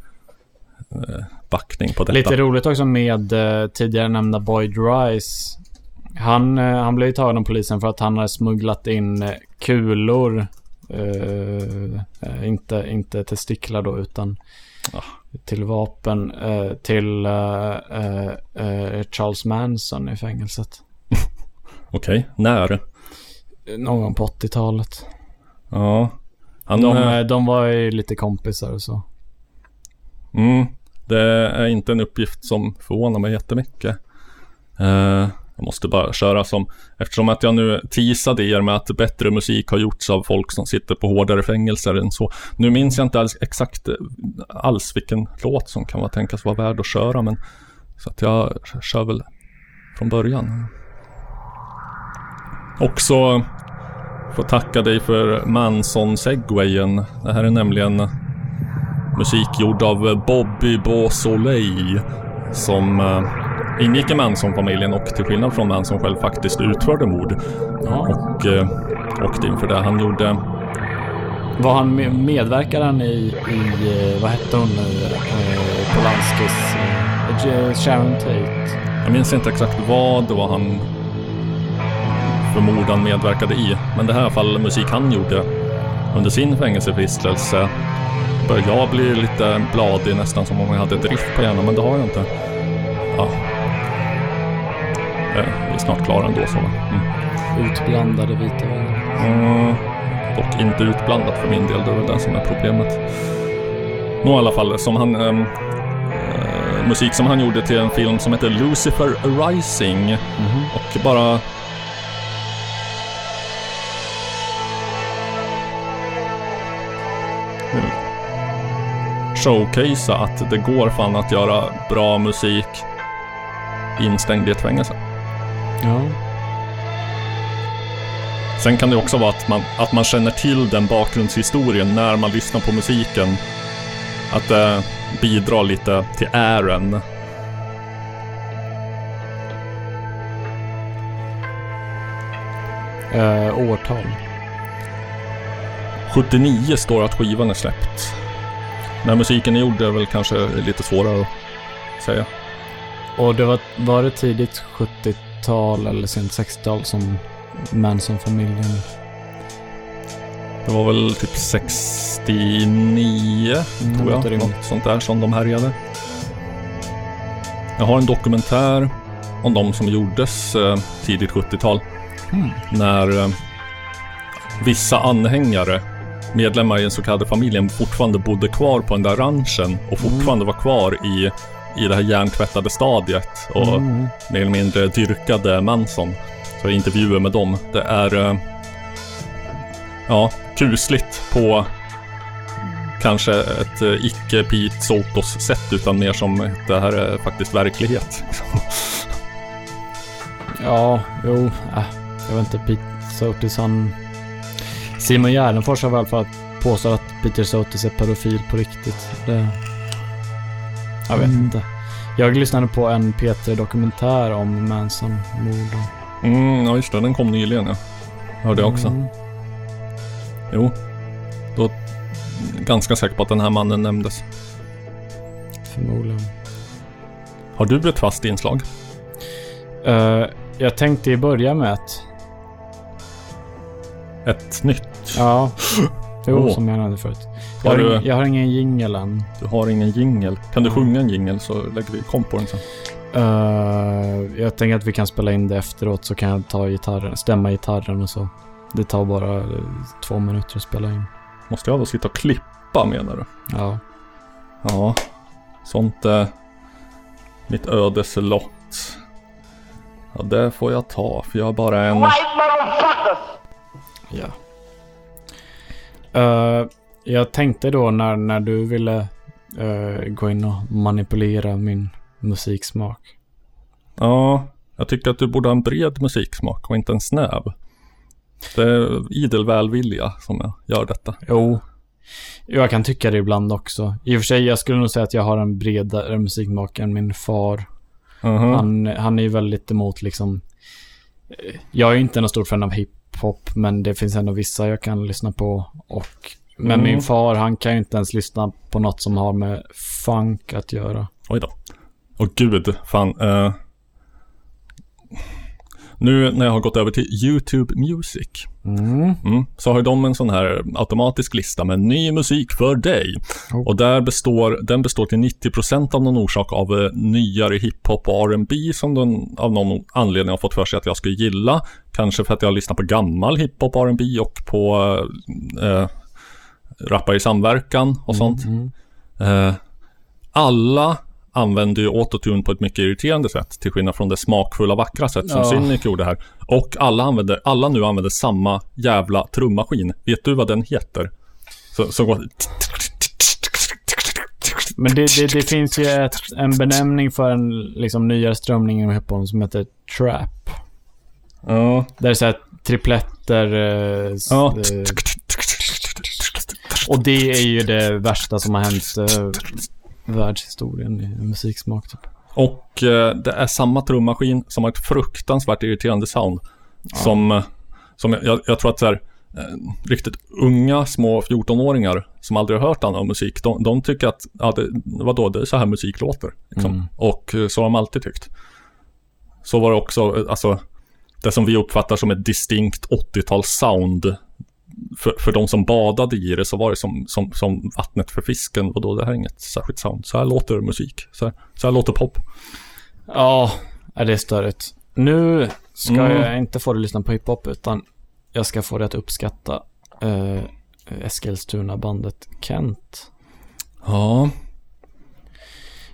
backning på detta. Lite roligt också med eh, tidigare nämnda Boyd Rice. Han, eh, han blev ju tagen av polisen för att han hade smugglat in eh, kulor. Eh, eh, inte, inte testiklar då, utan Ah. till vapen eh, till eh, eh, eh, Charles Manson i fängelset. Okej, när? Någon på 80-talet. Ja. Han, De, eh, eh, de var ju lite kompisar och så. Mm, det är inte en uppgift som förvånar mig jättemycket. Eh, jag måste bara köra som, eftersom att jag nu teasade er med att bättre musik har gjorts av folk som sitter på hårdare fängelser än så. Nu minns jag inte alls, exakt eh, alls vilken låt som kan vara tänkas vara värd att köra, men så att jag kör väl från början. Också får tacka dig för Manson-segwayen. Det här är nämligen musik gjord av Bobby Beausoleil som eh, ingick i Manson-familjen och till skillnad från Manson själv faktiskt utförde mord. Ja. Och eh, åkte in för det. Han gjorde... Var han med, medverkade han i, i, eh, vad hette hon nu, eh, Polanskis, eh, Sharon Tate? Jag minns inte exakt vad det var han förmodan medverkade i. Men det här är i alla fall musik han gjorde under sin fängelsevistelse. Börjar jag bli lite bladig nästan som om jag hade drift på hjärnan, men det har jag inte. Ja. Eh, Vi är snart klara ändå så va? Mm. Utblandade vita vänner. Mm, dock inte utblandat för min del, det är väl det som är problemet. Nå i alla fall, som han... ehm, eh, musik som han gjorde till en film som heter Lucifer Rising. Och bara... Showcasea att det går fan att göra bra musik instängd i ett fängelse. Ja. Sen kan det också vara att man, att man känner till den bakgrundshistorien när man lyssnar på musiken. Att det bidrar lite till ären. Eh, årtal. 79 står att skivan är släppt. När musiken är gjord är väl kanske lite svårare att säga. Och det var, var det tidigt 70-tal eller sent 60-tal som Manson-familjen... Det var väl typ 69 Mm, tror jag. Något sånt där som de härjade. Jag har en dokumentär om de som gjordes eh, tidigt 70-tal. Hmm. När eh, vissa anhängare, medlemmar i den så kallade familjen, fortfarande bodde kvar på den där ranchen och fortfarande var kvar i, i det här hjärntvättade stadiet och Mm. mer eller mindre dyrkade Manson. Så intervjuer med dem. Det är eh, ja, kusligt på kanske ett eh, icke Pete Sotos sätt utan mer som det här är faktiskt verklighet. Ja, jo, äh, jag vet inte. Pete Sotis han... Simon Gärdenfors har väl för att påstå att Peter Sotis är pedofil på riktigt. Det... Jag vet inte. Jag lyssnade på en P3-dokumentär om Manson-morden. Mm, ja just det, den kom nyligen ja. Hörde jag också. Mm. Jo. Då är ganska säker på att den här mannen nämndes. Förmodligen. Har du ett fast inslag? Eh, jag tänkte i början med att... Ett nytt? Ja. Jo, Åh. som jag nämnde förut. Jag Har har, du- ing, jag har ingen jingel än. Du har ingen jingel. Kan du sjunga en jingel så lägger vi komp på den sen. Eh, jag tänker att vi kan spela in det efteråt så kan jag ta gitarren, stämma gitarren och så. Det tar bara eh, två minuter att spela in. Måste jag då sitta och klippa menar du? Ja. Ja. Sånt är mitt ödes lott. Ja, det får jag ta för jag har bara en... ja. Eh, jag tänkte då när, när du ville eh, gå in och manipulera min musiksmak. Ja, jag tycker att du borde ha en bred musiksmak och inte en snäv. Det är idel välvilja som gör detta. Jo. Jag kan tycka det ibland också. I och för sig, jag skulle nog säga att jag har en bredare musiksmak än min far. Mhm. Han, han är ju väldigt emot liksom... eh, Jag är ju inte någon stor fan av hiphop, men det finns ändå vissa jag kan lyssna på. Och, men Mm. min far, han kan ju inte ens lyssna på något som har med funk att göra. Oj då. Och gud, fan. eh. Nu när jag har gått över till YouTube Music. Mm. Mm, så har de en sån här automatisk lista med ny musik för dig. Oh. Och där består, den består till 90% av någon orsak av eh, nyare hiphop och R&B som den av någon anledning har fått för sig att jag skulle gilla. Kanske för att jag lyssnar på gammal hiphop R&B och på eh, rappare i samverkan och sånt. Mm. Eh, alla använder ju autotune på ett mycket irriterande sätt. Till skillnad från det smakfulla, vackra sätt som Ja. Cynic gjorde här. Och alla, använder, alla nu använder samma jävla trummaskin. Vet du vad den heter? Så, så går... Men det, det, det finns ju ett, en benämning för en liksom, nyare strömning inom hiphop som heter trap. Ja. Där det är så här tripletter. Eh, Ja. eh, och det är ju det värsta som har hänt eh, världshistorien i musiksmak. Typ. Och eh, det är samma trummaskin som har ett fruktansvärt irriterande sound. Som, eh, som jag- jag, tror att så här, eh, riktigt unga små 14-åringar som aldrig har hört annan musik, de, de tycker att, ja, det, vadå, det är så här musik låter. Liksom. Mm. Och eh, så har de alltid tyckt. Så var det också, eh, alltså, det som vi uppfattar som ett distinkt 80-tals-sound. För, för de som badade i det så var det som, som, som vattnet för fisken. Och då det här är inget särskilt sound. Så här låter musik. Så här, så här låter pop. Ja, är det är störigt. Nu ska Mm. jag inte få dig att lyssna på hiphop utan jag ska få dig att uppskatta eh, Eskilstuna-bandet Kent. Ja,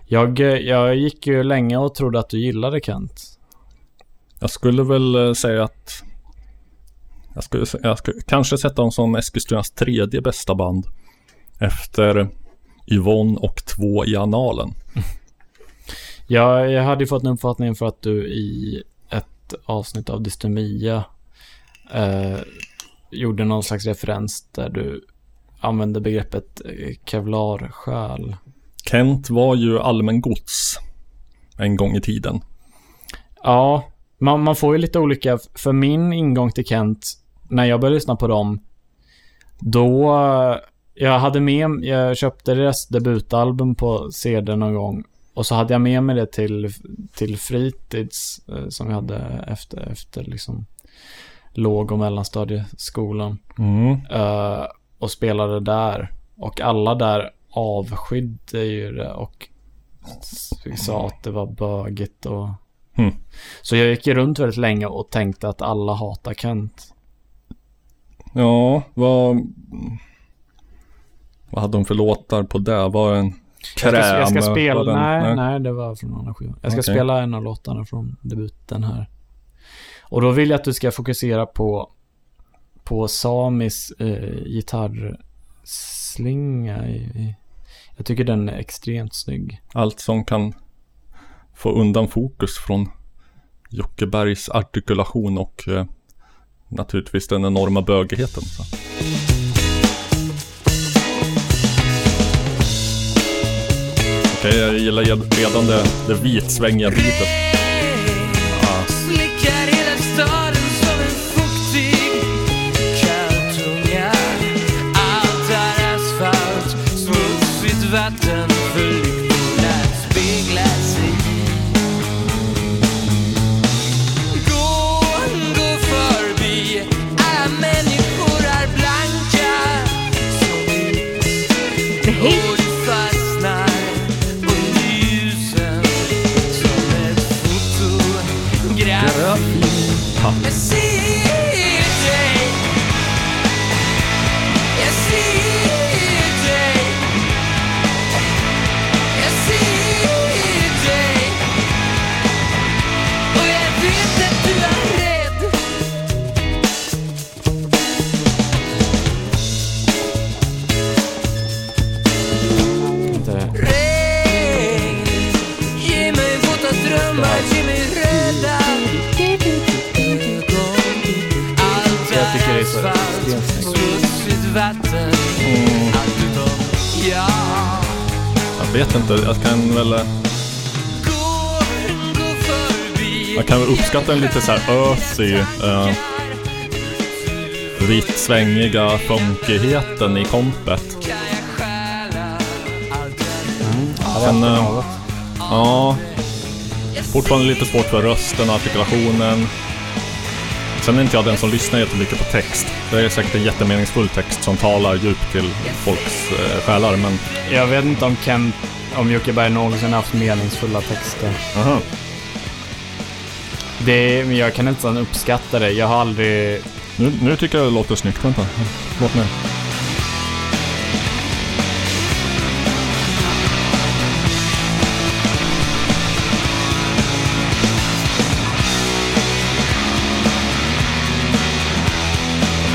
Jag, jag gick ju länge och trodde att du gillade Kent. jag skulle väl eh, säga att jag skulle, jag skulle kanske sätta dem som Eskilstunas tredje bästa band. Efter Yvonne och två i analen. Jag, jag hade ju fått en uppfattning för att du i ett avsnitt av Dystemia eh, gjorde någon slags referens där du använde begreppet eh, kevlarsjäl. Kent var ju allmän gods en gång i tiden. Ja, man, man får ju lite olika. För min ingång till Kent, när jag började lyssna på dem, då... eh, Jag hade med, jag köpte deras debutalbum på CD någon gång. Och så hade jag med mig det till, till fritids eh, som jag hade efter, efter liksom låg och mellanstadieskolan. Mm. Eh, och spelade där. Och alla där avskydde ju det och sa att det var bögigt och... Hmm. Så jag gick runt väldigt länge och tänkte att alla hatar Kent. Ja, vad... Vad hade de för låtar på det? Var det en Jag ska, jag ska Kräm, spela... den- nej, nej, det var från en annan skiva. Jag ska Okej. spela en av låtarna från debuten här. Och då vill jag att du ska fokusera på på Samis eh, gitarrslinga. I, i, jag tycker den är extremt snygg. Allt som kan få undan fokus från Jocke Bergs artikulation och eh, naturligtvis den enorma bögigheten. Så. Okej, jag gillar redan det, det vitsvängiga beatet. Jag. Vet inte, jag kan väl... Eh, Man kan väl uppskatta den lite så här ösig, eh, uh, vitt svängiga funkigheten i kompet. Men, Sen, ja, fortfarande lite svårt för rösten och artikulationen. Sen är inte jag den som lyssnar jättemycket på text. Det är säkert en jättemeningsfull text som talar djupt till folks eh, själar, men... jag vet inte om Kent, om Jocke Berg någonsin haft meningsfulla texter. Aha. Det, men jag kan inte ens uppskatta det. Jag har aldrig... Nu, nu tycker jag det låter snyggt. Vänta, låt mig.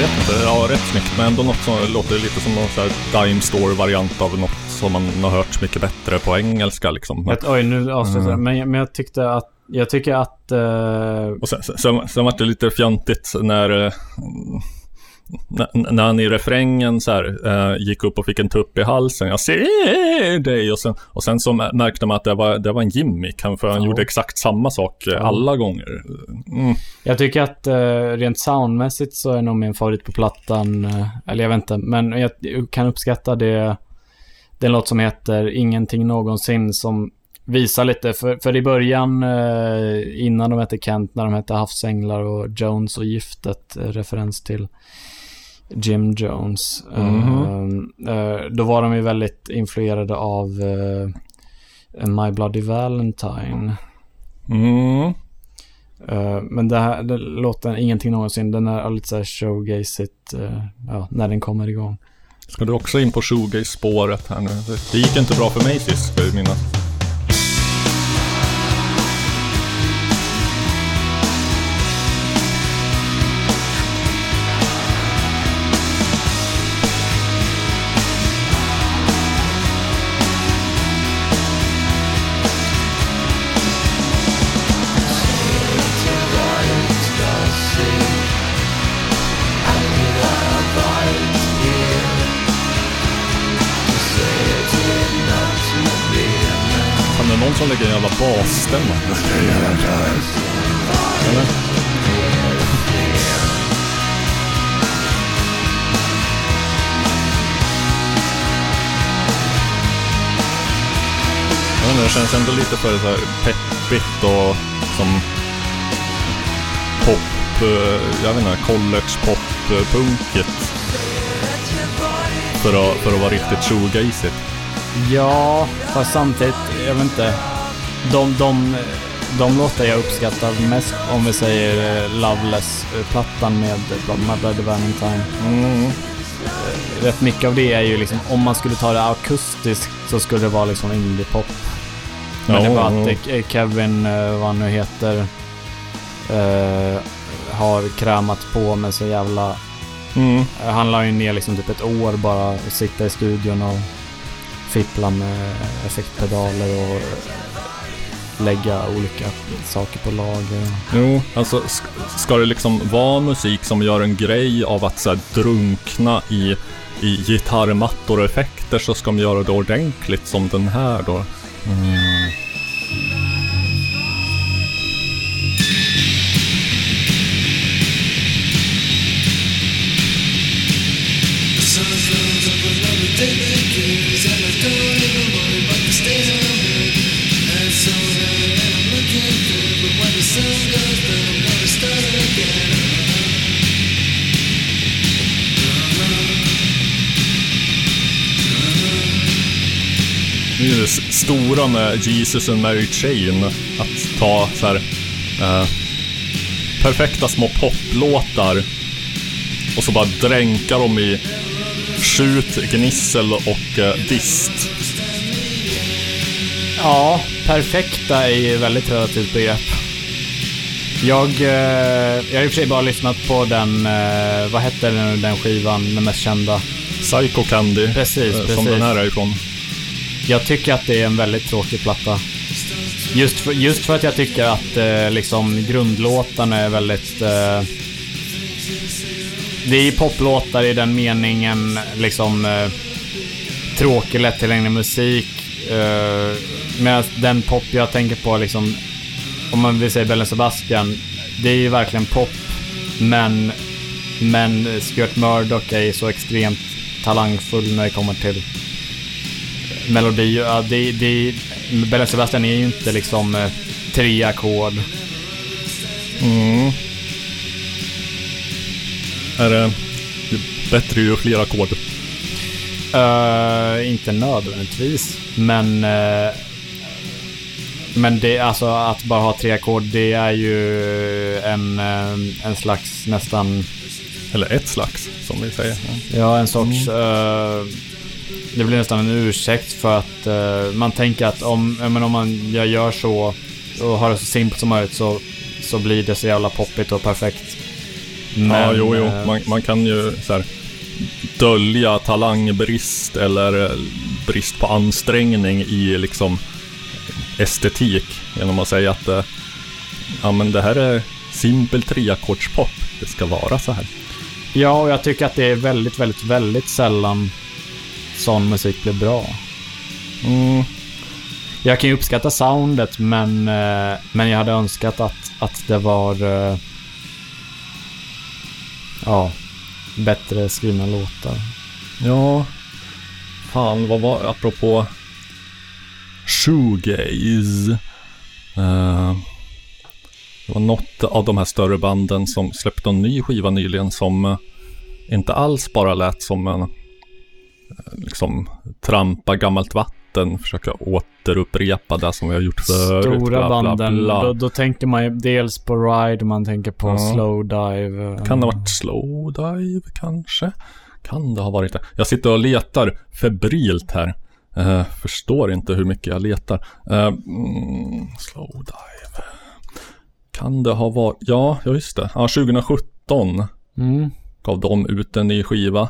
Vet inte, ja rätt snyggt men ändå något som låter lite som någon så här Dime Store-variant av något som man har hört mycket bättre på engelska liksom. Men, Ett, oj, nu avslutar jag. Mm. Men, men jag tyckte att... Jag tycker att... eh, och sen, sen, sen, sen var det lite fjantigt när, eh, när, han i refrängen så här, eh, gick upp och fick en tupp i halsen. Jag ser dig och sen, och sen så märkte man att det var, det var en gimmick. För han Ja. gjorde exakt samma sak eh, Ja. alla gånger. Mm. Jag tycker att eh, rent soundmässigt så är nog min favorit på plattan, eh, eller jag vet inte, men jag kan uppskatta det, den låt som heter Ingenting någonsin som visar lite, för, för i början eh, innan de hette Kent, när de hette Havsänglar och Jones och Giftet, eh, referens till Jim Jones. Mhm. Eh, eh, då var de ju väldigt influerade av eh, My Bloody Valentine. Mm. Eh, men det här det låten Ingenting någonsin, den är lite såhär showgazeigt, uh, ja, när den kommer igång. Ska du också in på shoegaze-spåret här nu? Det, det gick inte bra för mig sist, ska jag minnas. Basstämma. Eller? Jag vet inte, det känns ändå lite för så här peppigt och som pop, eh, jag vet inte, college pop-punkigt. För att, för att vara riktigt shoegazeigt. Ja, fast samtidigt, jag vet inte. De, de, de låtar jag uppskattar mest, om vi säger eh, Loveless-plattan med My Bloody Valentine. Mm. Rätt mycket av det är ju liksom, om man skulle ta det akustiskt så skulle det vara liksom indie-pop. Men Ja, det var ja. att eh, Kevin, eh, vad han nu heter, eh, har krämat på med så jävla... Mm. eh, Han la ju ner liksom typ ett år bara att sitta i studion och fippla med effektpedaler och lägga olika saker på lager. Jo, alltså ska det liksom vara musik som gör en grej av att så här, drunkna i, i gitarrmattor och effekter så ska de göra det ordentligt som den här då. Mm. Stora med Jesus and Mary Chain. Att ta så här eh, perfekta små poplåtar och så bara dränka dem i skjut, gnissel och eh, dist. Ja, perfekta är ju väldigt relativt begrepp. Jag, eh, jag har i och för sig bara lyssnat på den, eh, vad hette den, den skivan, den mest kända. Psycho Candy, Precis, eh, som precis. den här är ifrån. Jag tycker att det är en väldigt tråkig platta. Just för, just för att jag tycker att eh, liksom grundlåtarna är väldigt... Eh, det är ju poplåtar i den meningen, liksom eh, tråkig, lättillgänglig musik. Eh, Medan den pop jag tänker på, liksom, om man vill säga Bellen Sebastian, det är ju verkligen pop. Men, men Stuart Murdoch är ju så extremt talangfull när det kommer till melodi. Ja, det, det, Bellen Sebastian är ju inte liksom eh, tre ackord. Mm. Är det bättre ju fler ackord? Eh, inte nödvändigtvis, men... eh, men det, alltså att bara ha tre ackord, det är ju en, en slags nästan... Eller ett slags, som vi säger. Ja. En sorts... eh, det blir nästan en ursäkt för att eh, man tänker att om, men om man, jag gör så och har det så simpelt som möjligt så, så blir det så jävla poppigt och perfekt. Men, ja, jo, jo. eh, Man, man kan ju så här, dölja talangbrist eller eh, brist på ansträngning i liksom estetik genom att säga att eh, ja, men det här är simpel treackordspop. Det ska vara så här. Ja, och jag tycker att det är väldigt, väldigt, väldigt sällan sån musik blir bra. Mm, Jag kan ju uppskatta soundet, men, eh, men jag hade önskat att, att det var... eh, ja, bättre skrivna låtar. ja, fan vad var apropå shoegaze. Eh, det var något av de här större banden som släppte en ny skiva nyligen som inte alls bara lät som en liksom trampa gammalt vatten, försöka återupprepa det som vi har gjort förut. Stora bla, bla, banden, bla. Då, då tänker man ju dels på Ride, man tänker på Ja. Slow Dive. Kan det ha varit slowdive kanske? Kan det ha varit det? Jag sitter och letar febrilt här. Eh, förstår inte hur mycket jag letar. Uh, mm, slowdive. Kan det ha varit? Ja, ja just det. Ja, 2017 Mm. gav de ut en ny skiva.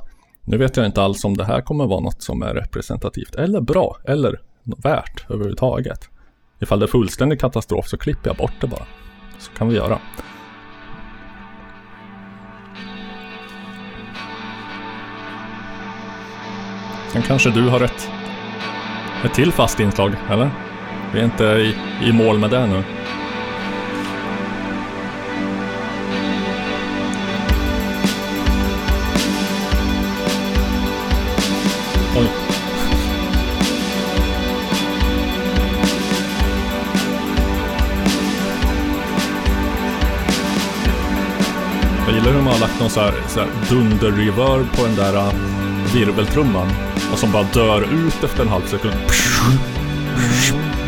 Nu vet jag inte alls om det här kommer vara något som är representativt eller bra eller värt överhuvudtaget. Ifall det är fullständig katastrof så klipper jag bort det bara. Så kan vi göra. Sen kanske du har ett, ett till fast inslag, eller? Vi är inte i, i mål med det nu. Gillar hur man har lagt någon så här, så här dunder-reverb på den där uh, virveltrumman. Och som bara dör ut efter en halv sekund.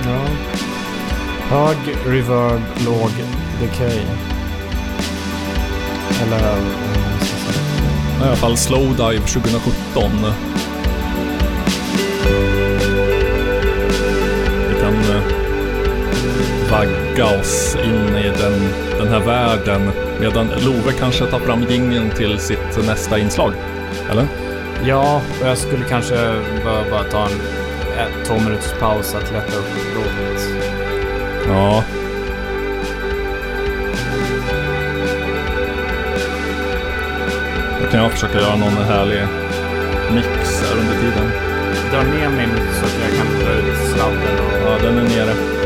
Ja. Hög reverb, låg decay. Eller vad man ska. I alla fall Slowdive 2017. Vi kan eh, vagga oss in i den, den här världen medan Love kanske tar fram jingeln till sitt nästa inslag. Eller? Ja, och jag skulle kanske bara, bara ta en ett, två minuters paus att lätta upp blodet. Ja. Då kan jag försöka göra någon härlig mix här under tiden. Dra ner min så att jag kan dra ut sladden och... Ja, den är nere.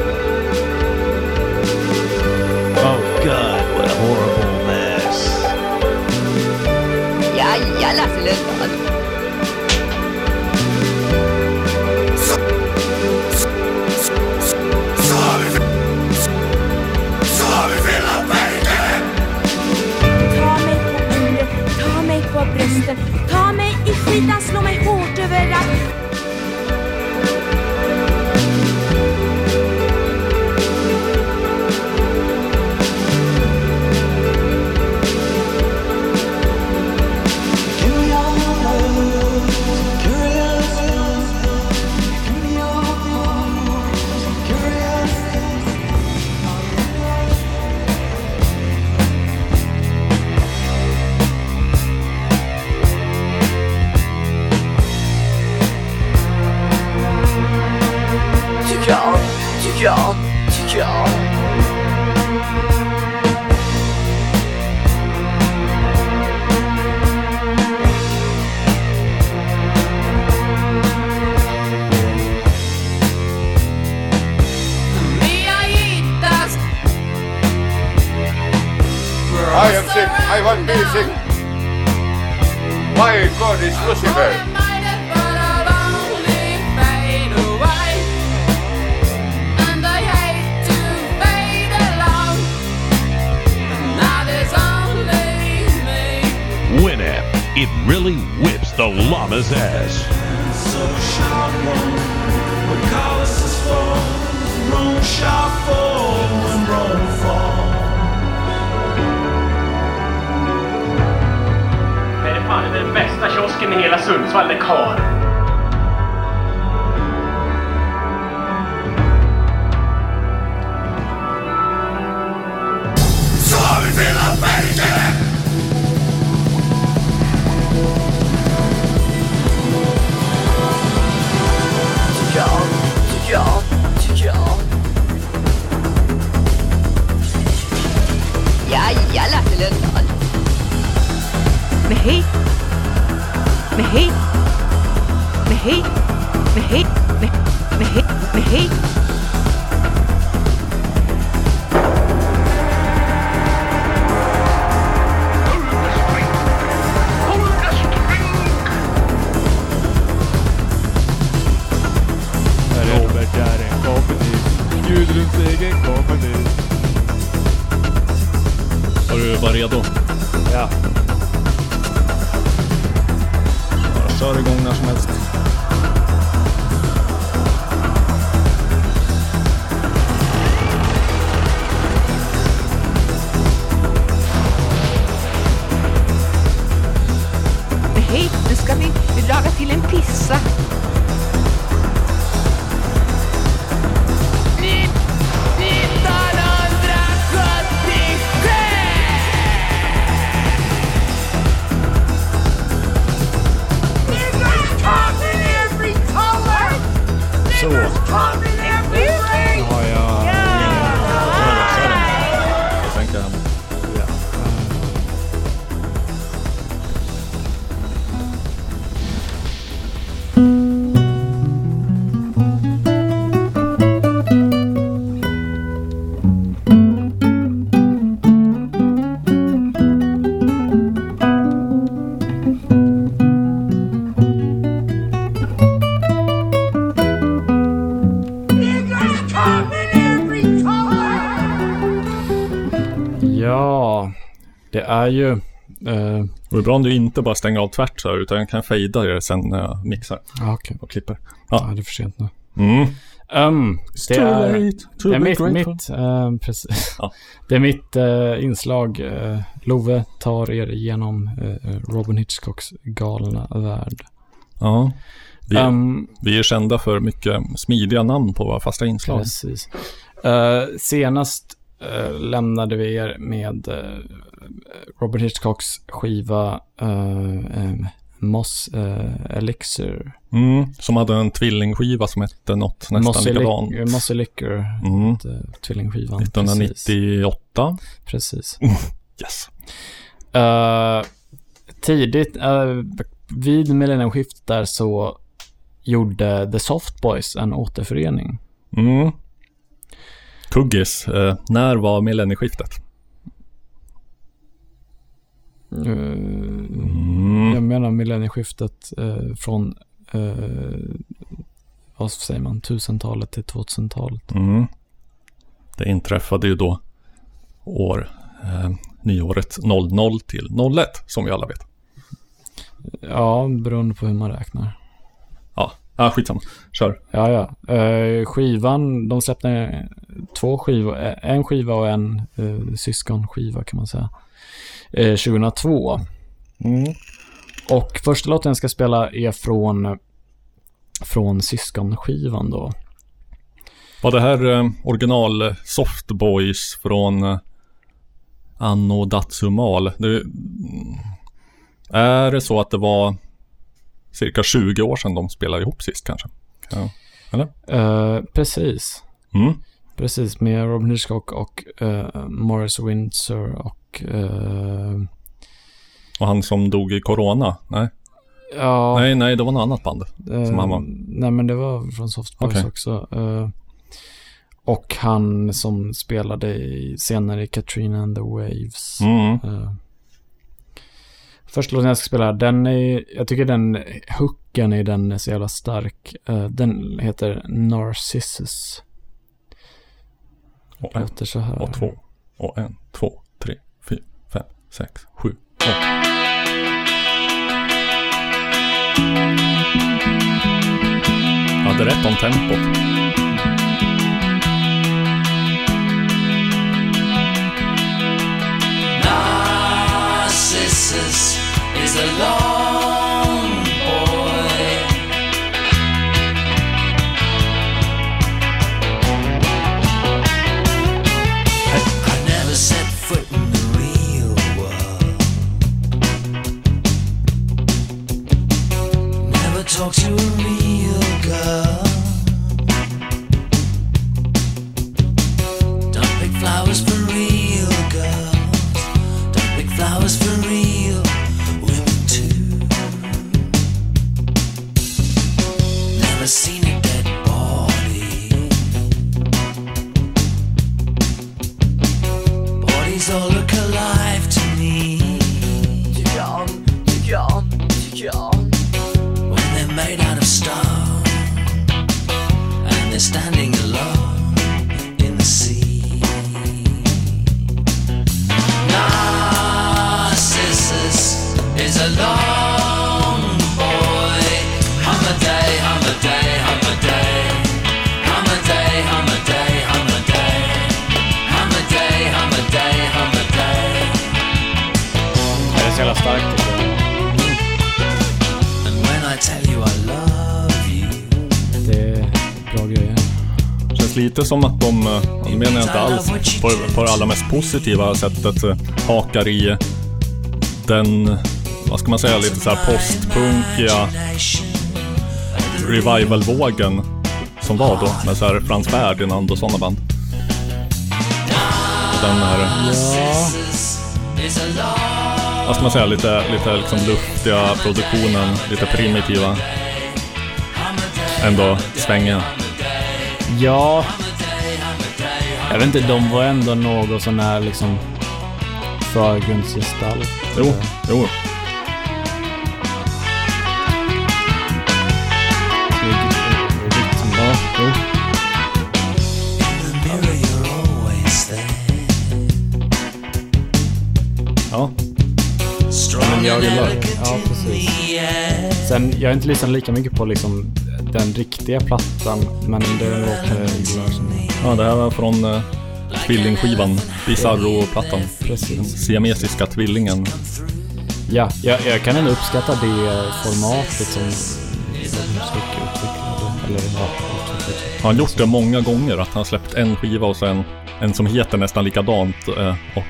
I want to be sick. My God is Lucifer. Winamp. It really whips the llama's ass. Bästa kiosken i hela Sundsvall, är kvar. Kommer nu. Har du varit redo? Ja. Jag kör igång när som helst. Är ju... eh, Det är bra om du inte bara stänger av tvärt så här, utan jag kan fejda det sen när jag mixar ja, okej. och klipper. Ja, det är för sent nu. Mm. Um, det too är, late to det är mitt, mitt, eh, precis. Ja. Det är mitt eh, inslag. eh, Love tar er igenom eh, Robin Hitchcocks galna värld. Ja. Vi, Um, vi är kända för mycket smidiga namn på våra fasta inslag. Precis. Eh, senast eh, lämnade vi er med uh, Robert Hitchcocks skiva uh, um, Moss eh, Elixir. Mm, som hade en tvillingskiva som hette något nästan Mossy likadant. Mossy Liquor, Mm. tvillingskivan. Precis. 1998. Precis. Yes. Eh, tidigt, eh, vid millenniumskiftet där så gjorde The Soft Boys en återförening. Mm. Kuggis, eh, när var millennieskiftet? Mm. Jag menar millennieskiftet eh, från, vad säger man, 1000-talet till 2000-talet. Mm. Det inträffade ju då år, nyåret 00 till 01 som vi alla vet. Ja, beroende på hur man räknar. Ja, ah, skitsamma. Kör. Ja, ja. Eh, skivan, de släppte två skivor, eh, en skiva och en eh, syskonskiva kan man säga. Eh, 2002. Mm. Och första låten jag ska spela är från, från syskonskivan då. Var det här eh, original eh, Soft Boys från eh, Anno Datsumal? Det, mm, är det så att det var cirka 20 år sedan de spelade ihop sist kanske? Ja. Eller? Eh, precis. Mm. Precis, med Robin Hitchcock och eh, Morris Windsor och... eh, Och han som dog i Corona? Nej, ja, nej, nej, det var något annat band. som han var. Nej, men det var från Soft Boys Okej. också. Och han som spelade i, senare i Katrina and the Waves. Mm. Första låten jag ska spela, den är, jag tycker den hooken i den är så jävla stark. Eh, den heter Narcissus. Och en, Låter så här. och två, och en, två, tre, fyra, fem, sex, sju, åtta. Jag hade rätt om tempot. Narcissus is a lone boy. I never set foot in the real world. Never talked to a real girl. Lite som att de, det menar jag inte alls på, på det allra mest positiva sättet, eh, hakar i den, vad ska man säga, lite så här postpunkiga revival-vågen som var då med så här Frans Ferdinand och sådana band. Och Den här, vad ska man säga, lite, lite liksom luftiga produktionen, lite primitiva. Ändå svängiga. Ja. Jag vet inte, de var ändå något sån här liksom förgrundsgestalt. Jo, jo. Ja. Men jag gillar Ja, precis. Sen, jag har inte lyssnat lika mycket på liksom den riktiga plattan, men det låter som- Ja, det här var från uh, tvillingskivan, Bizarro-plattan. Precis. Siamesiska tvillingen. Ja, jag, jag kan ändå uppskatta det formatet som Musik utvecklade. Eller ja, utvecklade. Han har gjort det många gånger, att han släppt en skiva och sen en som heter nästan likadant. eh, Och,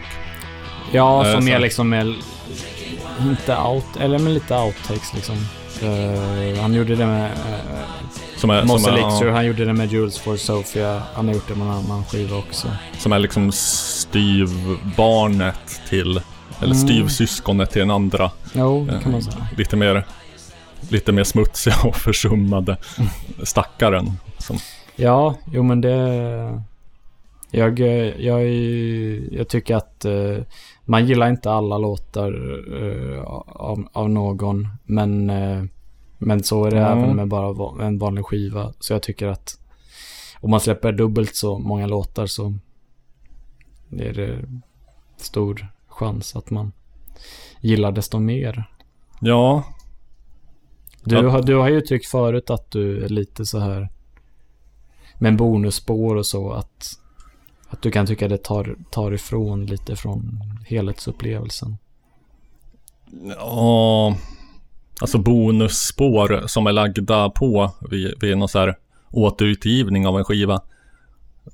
Ja, Eh, som så- är liksom med, inte out, eller med lite outtakes liksom. Eh, han gjorde det med uh, som är, Moss som är, Elixir, ja, han gjorde det med Jules for Sophia. Han har gjort det med en annan skiva också. som är liksom styvbarnet till, eller Mm. styvsyskonet till den andra. Jo, det kan Eh, man säga. Lite mer, lite mer smutsiga och försummade stackaren. Som, Ja, jo men det... Jag, eh, jag, jag tycker att eh, man gillar inte alla låtar eh, av, av någon. Men, eh, men så är det Mm. även med bara en vanlig skiva. Så jag tycker att om man släpper dubbelt så många låtar så är det stor chans att man gillar desto mer. ja, Du, Ja. har, du har ju uttryckt förut att du är lite så här med bonusspår och så att, att du kan tycka det tar, tar ifrån lite från helhetsupplevelsen. Ja, alltså bonusspår som är lagda på vid, vid någon så här återutgivning av en skiva.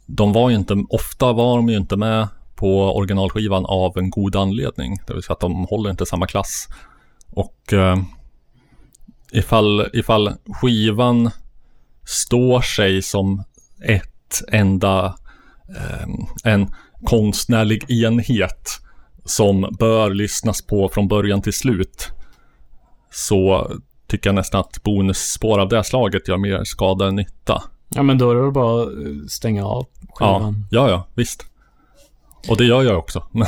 De var ju inte, ofta var de ju inte med på originalskivan av en god anledning. Det vill säga att de håller inte samma klass. Och eh, ifall, ifall skivan står sig som ett enda, en konstnärlig enhet som bör lyssnas på från början till slut så tycker jag nästan att bonusspår av det slaget gör mer skada än nytta. Ja men då är det väl bara att stänga av Ja, skivan. ja, ja, visst. Och det gör jag också. Men,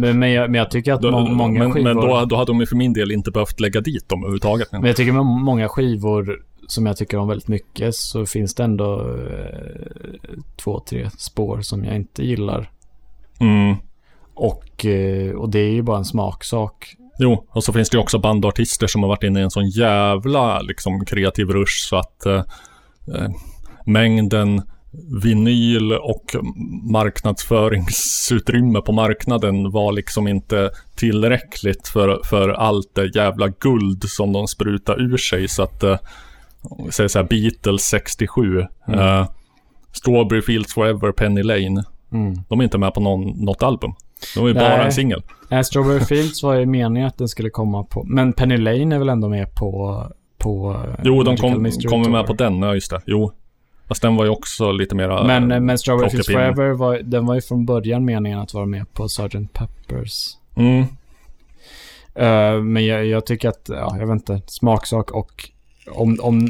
Men, men, jag, men jag tycker att då, må, många men, skivor... men då, då hade de ju för min del inte behövt lägga dit dem överhuvudtaget. Men jag tycker med många skivor som jag tycker om väldigt mycket så finns det ändå eh, två, tre spår som jag inte gillar. Mm. Och, eh, och det är ju bara en smaksak. Jo, och så finns det ju också band och artister som har varit inne i en sån jävla liksom, kreativ rush så att eh, eh, mängden vinyl och marknadsföringsutrymme på marknaden var liksom inte tillräckligt för, för allt det jävla guld som de sprutar ur sig. Så att, eh, säger så här, Beatles 67, Mm. eh, Strawberry Fields Forever, Penny Lane. Mm. De är inte med på någon, något album. De är ju bara Nej. en singel. Nej, Strawberry Fields var ju meningen att den skulle komma på... Men Penny Lane är väl ändå med på... på eh, Jo, de Magical kom, kommer med på den, ja just det. Jo. Fast den var ju också lite mera... Men, eh, men Strawberry Fields. Forever, var, den var ju från början meningen att vara med på Sgt. Peppers. Mm. Eh, men jag, jag tycker att, ja, jag vet inte, smaksak och om, om,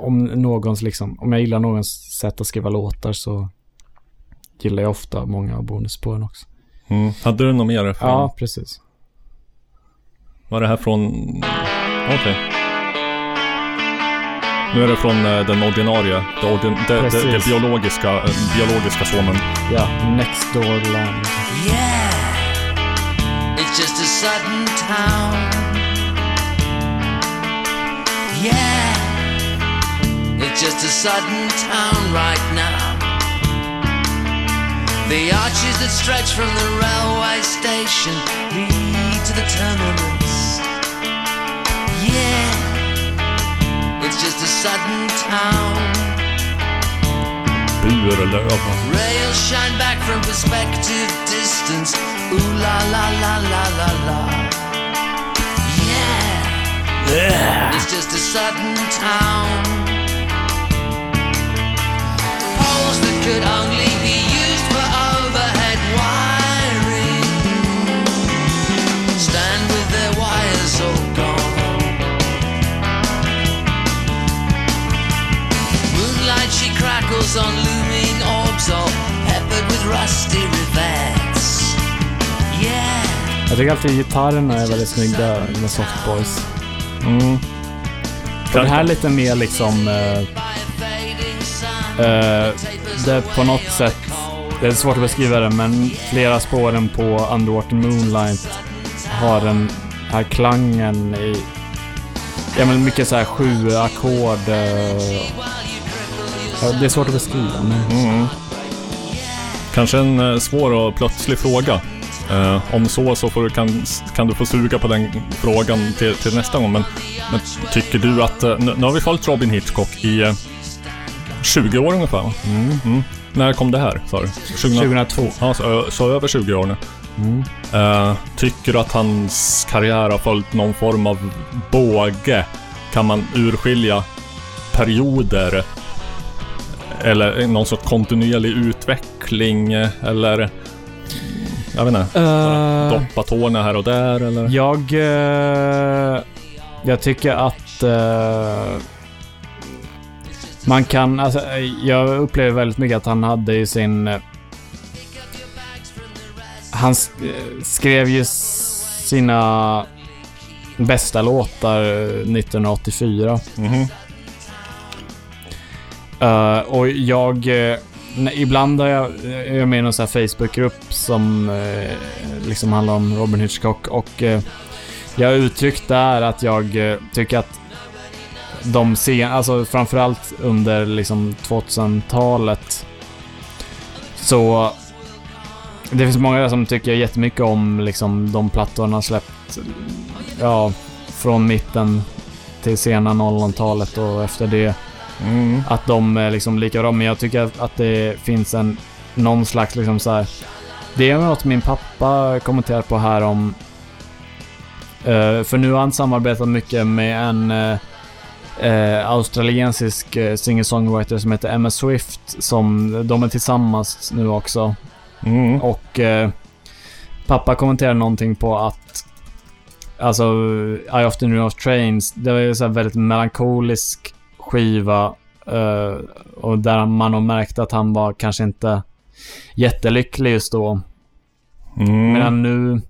om någons liksom, om jag gillar någons sätt att skriva låtar så gillar jag ofta många av bonusspåren också. Mm. Hade du något mer? Från, Ja, precis. Var det här från... Okej. Nu är det från eh, den ordinarie, det, det Precis. biologiska, eh, biologiska sonen. Ja, Next Door Land. Yeah, it's just a sudden town. Yeah, it's just a sudden town right now. The arches that stretch from the railway station lead to the terminus. Yeah, it's just a sudden town. Rails shine back from perspective distance. Ooh la la la la la la. Yeah. Yeah. It's just a sudden town. Poles that could only be used for overhead wiring. Stand with their wires all gone. Moonlight she crackles on looming orbs all peppered with rusty rivets. Yeah. Jag tycker alltid gitarrerna är väldigt snygga med Soft Boys. Mm. Och det här är lite mer liksom... eh, eh, det är på något sätt... Det är svårt att beskriva det, men flera spåren på Underwater Moonlight har den här klangen i... Ja, men mycket så här sju ackord. eh, ja, det är svårt att beskriva, men... Mm. Kanske en eh, svår och plötslig fråga. Eh, om så så får du, kan, kan du få suga på den frågan till, till nästa gång. Men, men tycker du att... eh, Nu, nu har vi följt Robin Hitchcock i eh, 20 år ungefär va? Mm. När kom det här sa du? 2002. Ja, så, så över 20 år nu. Mm. Tycker du att hans karriär har följt någon form av båge? Kan man urskilja perioder? Eller någon sorts kontinuerlig utveckling? Eller... Jag vet inte. Eh, Doppa tårna här och där eller? Jag... Eh, jag tycker att... Eh, man kan... Alltså, jag upplever väldigt mycket att han hade i sin... Han sk- skrev ju sina bästa låtar eh, 1984. Mhm. Eh, och jag ibland har jag, jag är med i någon sån här Facebookgrupp som eh, liksom handlar om Robin Hitchcock och eh, jag har uttryckt där att jag eh, tycker att de sen, alltså framförallt under liksom 2000-talet så det finns många som tycker jättemycket om liksom de plattorna han släppt ja, från mitten till sena 00-talet och efter det. Mm. Att de är liksom lika bra, men jag tycker att- det finns en någon slags liksom så här. Det är något min pappa kommenterar på här om eh, för nu har han samarbetat mycket med en eh, eh, australiensisk eh, singer-songwriter som heter Emma Swift. Som, de är tillsammans nu också. Mm. Och eh, pappa kommenterar någonting på att Alltså, I often dream of trains. Det var ju så väldigt melankolisk skiva. eh, och där man har märkt att han var kanske inte jättelycklig just då. Mm. Medan nu...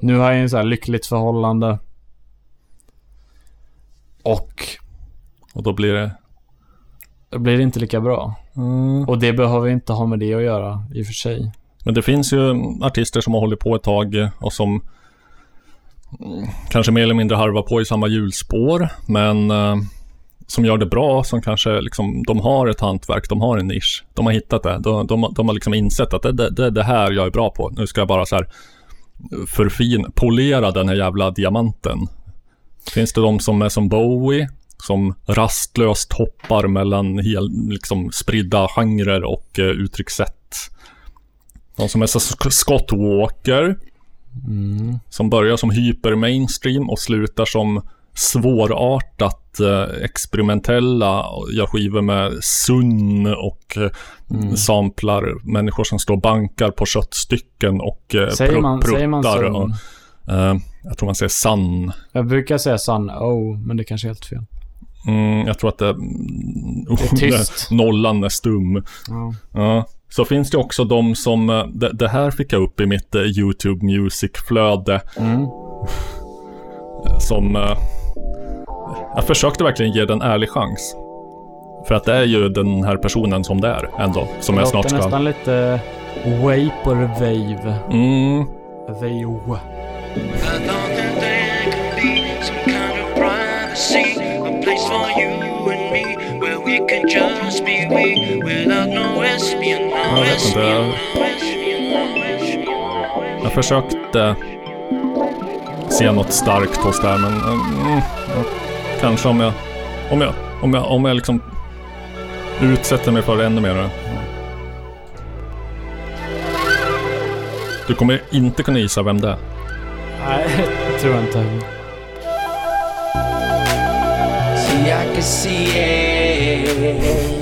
Nu har jag ju så här lyckligt förhållande. Och Och då blir det... då blir det inte lika bra. Mm. Och det behöver inte ha med det att göra, i och för sig. Men det finns ju artister som har hållit på ett tag eh, och som mm, kanske mer eller mindre harvar på i samma hjulspår, men eh, som gör det bra, som kanske liksom, de har ett hantverk, de har en nisch. De har hittat det. De, de, de har liksom insett att det är det, det, det här jag är bra på. Nu ska jag bara så här förfin, polera den här jävla diamanten. Finns det de som är som Bowie, som rastlöst hoppar mellan hel, liksom spridda genrer och eh, uttryckssätt. De som är så Scott Walker, Mm. som börjar som hyper mainstream och slutar som svårartat eh, experimentella gör skivor med Sun och eh, Mm. samplar människor som står och bankar på köttstycken och eh, Säger man- säger man pruttar Sun? och, eh, jag tror man säger Sun. Jag brukar säga Sun Oh, men det kanske är helt fel. Mm, jag tror att det... Det är tyst. Nollan är stum. Ja. Ja. så finns det också de som, det, det här fick jag upp i mitt YouTube Music-flöde. Mm. Som, jag försökte verkligen ge den en ärlig chans. För att det är ju den här personen som det är ändå, som det jag snart ska... nästan lite Vaporwave. Mm, Veo. jag vet inte. Jag försökte se något starkt hos det här, men mm, ja, kanske om jag, om jag, om jag, om jag liksom utsätter mig för det ännu mer. Du kommer inte kunna gissa vem det är. Nej, jag tror inte. See, I can see it.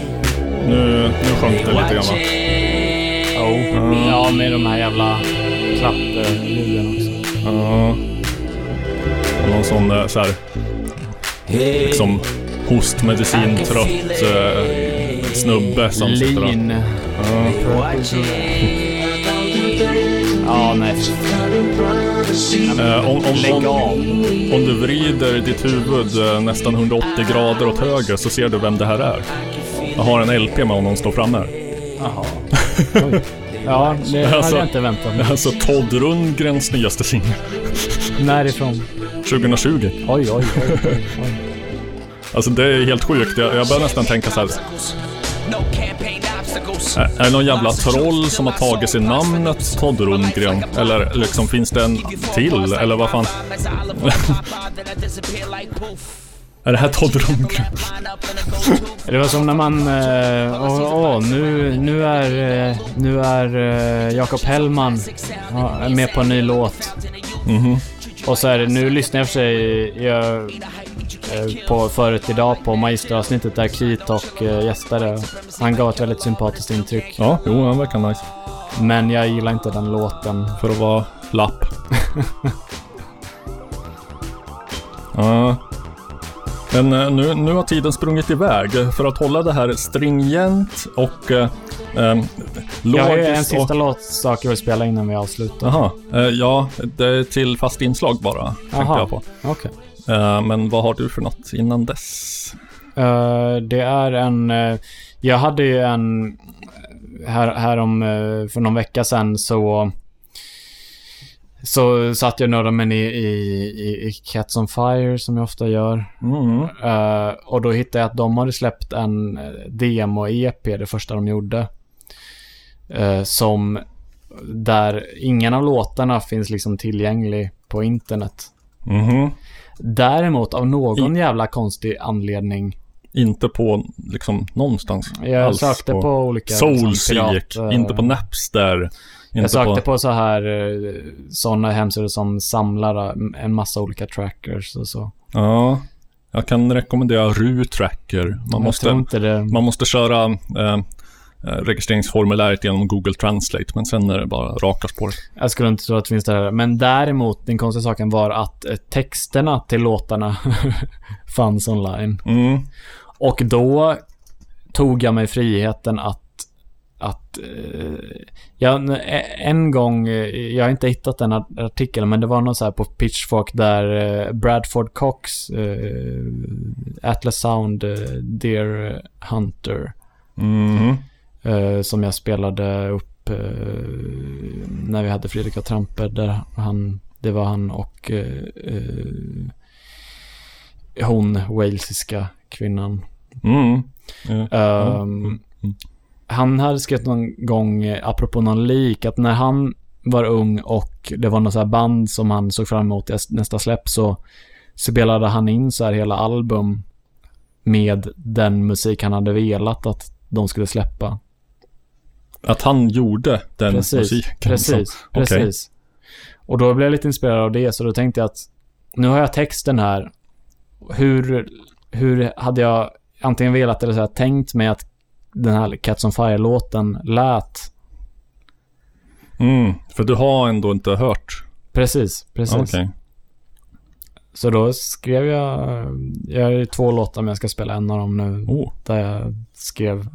Nu, nu sjönk det lite grann va? Oh. Ja, med de här jävla klappljuden också. Ja. Någon sån så här, liksom hostmedicin-trött eh, snubbe som sitter och... Lean. Ja. Ja, nej. Eh, om, om, om, om du vrider ditt huvud eh, nästan 180 grader åt höger så ser du vem det här är. Jag har en LP med honom står framme här. Jaha. Oj. Ja, det hade Alltså- jag inte väntat mig. Alltså Todd Rundgrens nyaste singel. Närifrån? 2020. Oj, oj, oj. oj, oj. Alltså det är helt sjukt. Jag, jag börjar nästan tänka så här. Är, det någon jävla troll som har tagit sig namnet Todd Rundgren? Eller liksom finns det en till? Eller vad fan? är det här Todd Rundgren? Det var som när man... eh, Åh, åh, nu, nu är, eh, nu är eh, Jakob Hellman med på en ny låt. Mhm. Och så är det, nu lyssnar jag för sig jag, eh, på förut idag på Maestro-avsnittet där Keith eh, gästade. Han gav ett väldigt sympatiskt intryck. Ja, jo, han verkar nice. Men jag gillar inte den låten. För att vara lapp. ja. Men eh, nu, nu har tiden sprungit iväg. För att hålla det här stringent och eh, eh, Jag har en sista och... låtsak jag vill spela innan vi avslutar. Jaha, eh, ja, det är till fast inslag bara, tänkte Jaha. jag på. Okej. Eh, men vad har du för något innan dess? Eh, det är en... jag hade ju en... Här, här om, för någon vecka sedan så... Så satt jag några men i, i, i, i Cats on Fire som jag ofta gör. Mm. Eh, och då hittade jag att de hade släppt en demo-EP, det första de gjorde. Eh, som... Där ingen av låtarna finns liksom tillgänglig på internet. Mhm. Däremot av någon jävla konstig anledning Inte på liksom någonstans. Jag alls sökte på, olika... liksom, Soulseek, eh, inte på Napster. Jag sökte på, så här sådana hemsidor som samlar eh, en massa olika trackers och så. Ja, jag kan rekommendera RU-tracker. Man, Jag måste, man måste köra eh, eh, registreringsformuläret genom Google Translate, men sen är det bara raka spår. Jag skulle inte tro att det finns där. Men däremot, den konstiga saken var att eh, texterna till låtarna fanns online. Mm. Och då tog jag mig friheten att att eh, jag, en gång, eh, jag har inte hittat den art- artikeln, men det var någon så här på Pitchfork där eh, Bradford Cox, eh, Atlas Sound, eh, Deer Hunter, Mhm. Eh, som jag spelade upp eh, när vi hade Fredrik och Trampe, där han, det var han och eh, hon, walesiska kvinnan. Mm. Ehm, Han hade skrivit någon gång, apropå någon lik, att när han var ung och det var något så band som han såg fram emot nästa släpp så spelade han in så här hela album med den musik han hade velat att de skulle släppa. Att han gjorde den precis, musiken. Precis, som- precis. Och då blev jag lite inspirerad av det, så då tänkte jag att nu har jag texten här. Hur, hur hade jag antingen velat eller så här, tänkt mig att den här Cats on Fire-låten lät? Mm, för du har ändå inte hört? Precis, precis. Okej. så då skrev jag, jag har ju två låtar men jag ska spela en av dem nu. Oh. Där jag skrev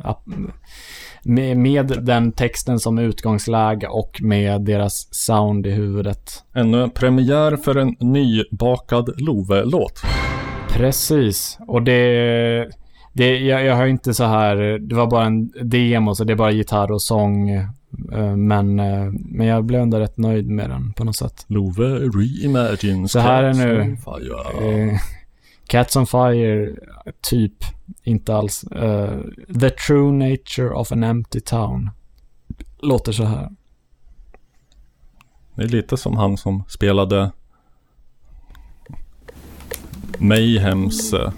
med, med den texten som utgångsläge och med deras sound i huvudet. En eh, premiär för en nybakad Love-låt. Precis, och det... det jag, jag har inte så här, det var bara en demo så det är bara gitarr och sång. eh, Men, eh, men jag blev ändå rätt nöjd med den på något sätt. Love reimagines Så här är nu. Cats on Fire, typ. Inte alls. Uh, The True Nature of an Empty Town. Låter så här. Det är lite som han som spelade Mayhems uh,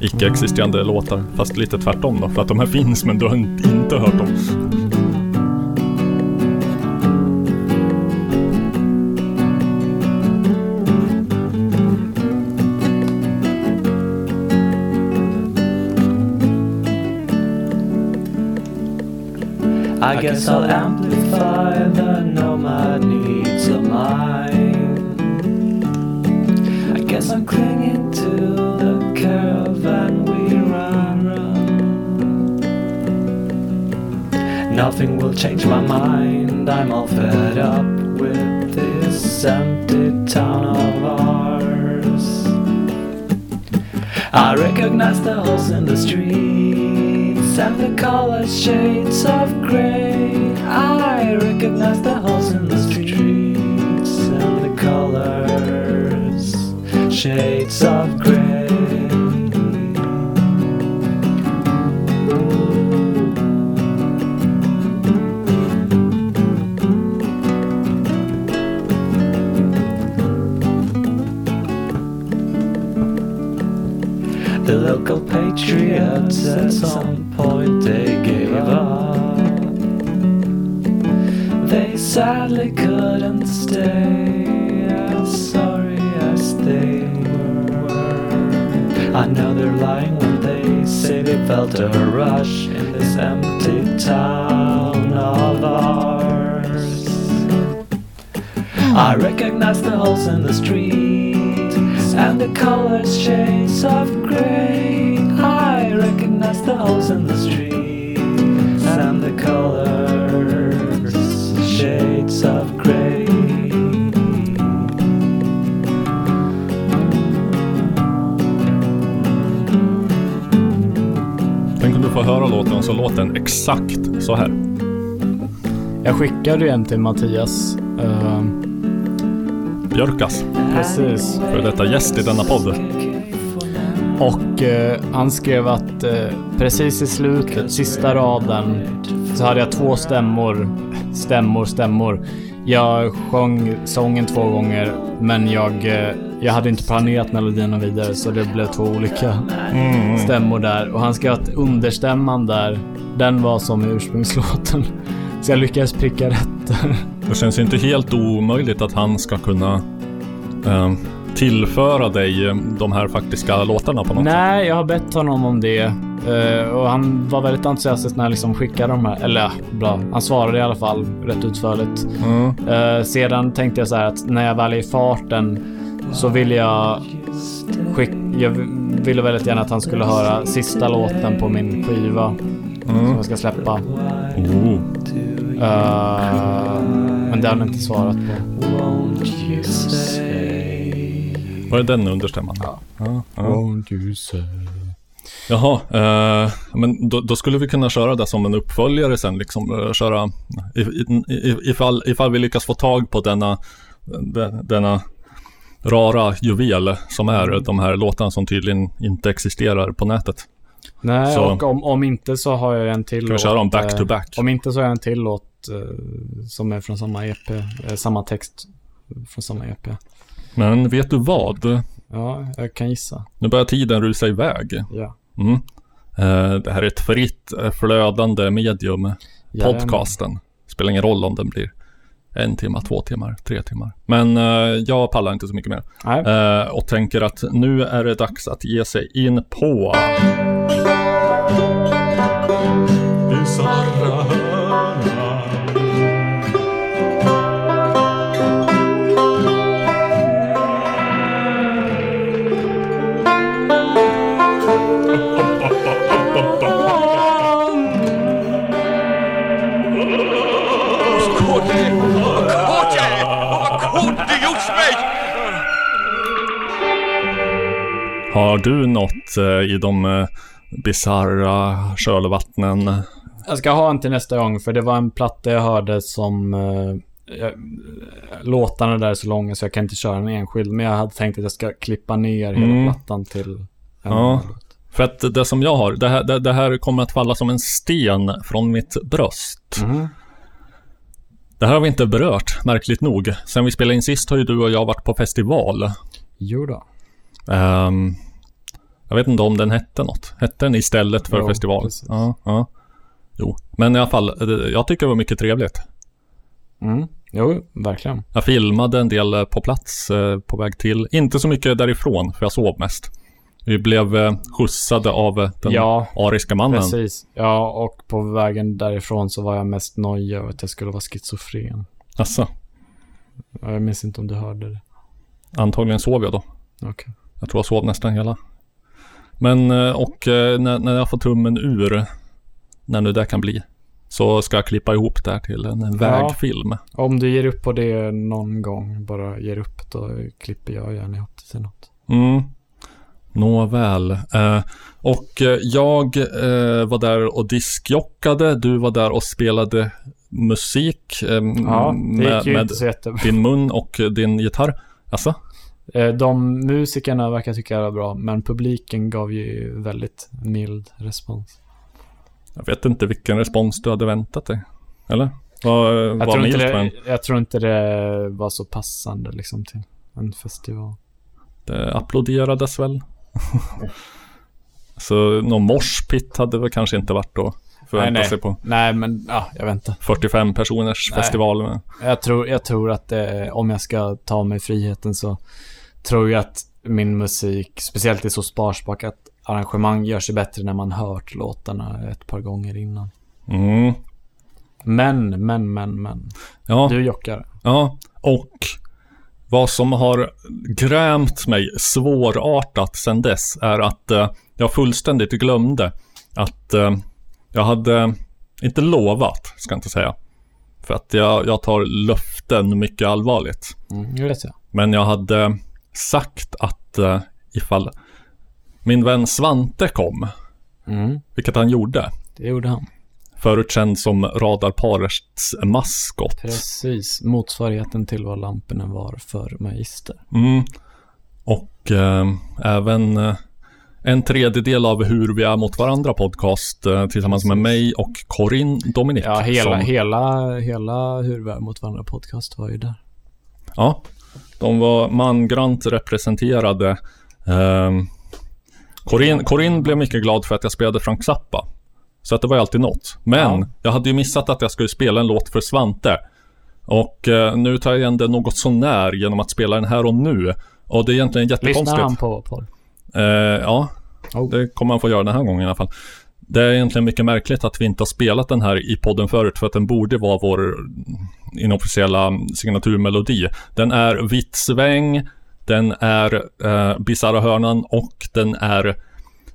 icke-existerande låtar. Fast lite tvärtom då. För att de här finns men du har inte hört dem. I guess I'll amplify the nomad needs of mine. I guess I'm clinging to the caravan we run. Nothing will change my mind. I'm all fed up with this empty town of ours. I recognize the holes in the streets and the color shades of gray. I recognize the holes in the streets and the colors shades of gray. The local patriots at some sadly couldn't stay as sorry as they were. I know they're lying when they say they felt a rush in this empty town of ours. I recognize the holes in the street and the colors shades of gray. I recognize the holes in the street and the colors Får höra låten så låter den exakt så här. Jag skickade ju en till Mattias. eh, Björkas. precis. För detta gäst i denna podd. Och eh, han skrev att eh, precis i slutet, sista raden, så hade jag två stämmor. Stämmor, stämmor. Jag sjöng sången två gånger, men jag, eh, jag hade inte planerat melodierna vidare, så det blev två olika Mm. stämmor där. Och han skrev att understämman där, den var som i ursprungslåten. Så jag lyckades pricka rätt där. Det känns inte helt omöjligt att han ska kunna eh, tillföra dig eh, de här faktiska låtarna på något sätt. Nej, jag har bett honom om det. Eh, och han var väldigt entusiastisk när jag liksom skickade de här. Eller bra. Han svarade i alla fall rätt utförligt. Mm. Eh, sedan tänkte jag så här att när jag väl är i farten så vill jag skick, Jag ville väldigt gärna att han skulle höra sista låten på min skiva. Som jag ska släppa. Oh. Eh, men det har han inte svarat på. Var det den understämman? Ja. ja, ja. Won't you say? Jaha, eh, men då, då skulle vi kunna köra det som en uppföljare sen, liksom eh, köra i, i, i, ifall, ifall vi lyckas få tag på denna, de, denna rara juvel som är de här låtarna som tydligen inte existerar på nätet. Nej, Så- och om, om inte så har jag en till Kan vi köra dem back eh, to back? Om inte så har jag en till låt eh, som är från samma EP. eh, samma text från samma EP. Men vet du vad? Ja, jag kan gissa. Nu börjar tiden rusa iväg. Ja. Mm. Eh, det här är ett fritt eh, flödande medium. Podcasten. Spelar ingen roll om den blir en timme, två timmar, tre timmar. Men eh, jag pallar inte så mycket mer. Eh, och tänker att nu är det dags att ge sig in på... Har du något eh, i de eh, bisarra kölvattnen? Jag ska ha en till nästa gång, för det var en platta jag hörde som... Eh, jag, låtarna där är så långa så jag kan inte köra en enskild, men jag hade tänkt att jag ska klippa ner hela Mm. plattan till en Ja. För att det som jag har, det här, det, det här kommer att falla som en sten från mitt bröst. Mhm. Det här har vi inte berört, märkligt nog. Sen vi spelade in sist har ju du och jag varit på festival. Jo då. Ehm, jag vet inte om den hette något. Hette den istället för Jo, festival? Ja, ja. Jo, men i alla fall, det- jag tycker det var mycket trevligt. Mm. Jo, verkligen. Jag filmade en del eh, på plats eh, på väg till. Inte så mycket därifrån, för jag sov mest. Vi blev eh, skjutsade av eh, den Ja, ariska mannen. Precis. Ja, och på vägen därifrån så var jag mest nojig över att jag skulle vara schizofren. Asså, Ja, Jag minns inte om du hörde det. antagligen sov jag då. Okej. Jag tror jag sov nästan hela. Men, eh, och eh, när, när jag får tummen ur, när nu det kan bli, så ska jag klippa ihop det här till en vägfilm. Om du ger upp på det någon gång, bara ger upp, då klipper jag gärna ihop det till något. Mm. Nåväl. Eh, och eh, jag eh, var där och diskjockade. Du var där och spelade musik. Eh, Ja, med, med din mun och din gitarr. Alltså? Eh, De musikerna verkar tycka det var bra, men publiken gav ju väldigt mild respons. Jag vet inte vilken respons du hade väntat dig. Eller? Vad Jag var tror, det, jag tror inte det var så passande liksom till en festival. det applåderades väl? Så någon morspit hade väl kanske inte varit då. Förvänta nej, nej. sig på Nej, men ja, jag vet inte. 45 personers Nej. festival. Med. Jag tror, jag tror att det, om jag ska ta mig friheten så tror jag att min musik, speciellt i så sparsmakat arrangemang, gör sig bättre när man hört låtarna ett par gånger innan. Mm. Men, men, men, men. Ja. Du jockar. Ja, och vad som har grämt mig svårartat sedan dess är att eh, jag fullständigt glömde att eh, jag hade, inte lovat, ska jag inte säga. För att jag, jag tar löften mycket allvarligt. Mm, det vet jag. Men jag hade sagt att eh, ifall min vän Svante kom, Mm, vilket han gjorde, det gjorde han. förut känd som Radarparets maskot. Precis. Motsvarigheten till vad lamporna var för magister. Mm. Och eh, även eh, en tredjedel av Hur vi är mot varandra podcast eh, tillsammans med mig och Corinne Dominic. Ja, hela, som, hela, hela Hur vi är mot varandra podcast var ju där. ja, de var mangrant representerade. Eh, Corinne, Corinne blev mycket glad för att jag spelade Frank Zappa. Så att det var ju alltid något. Men Ja. jag hade ju missat att jag skulle spela en låt för Svante. Och eh, nu tar jag igen det något sånär genom att spela den här och nu. Och det är egentligen jättekonstigt. Lyssnar han på podd? Eh, ja, Oh. det kommer han få göra den här gången i alla fall. Det är egentligen mycket märkligt att vi inte har spelat den här i podden förut för att den borde vara vår inofficiella signaturmelodi. Den är Vitt sväng, den är eh, Bisarra hörnan och den är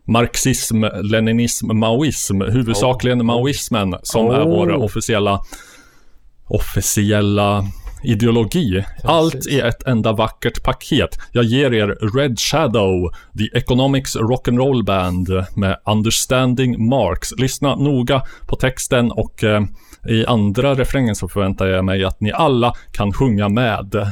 marxism, leninism, maoism. Huvudsakligen maoismen som är Oh. vår officiella officiella ideologi. Allt i ett enda vackert paket. Jag ger er Red Shadow, The Economics Rock'n'Roll Band med Understanding Marx. Lyssna noga på texten och eh, i andra refrängen så förväntar jag mig att ni alla kan sjunga med.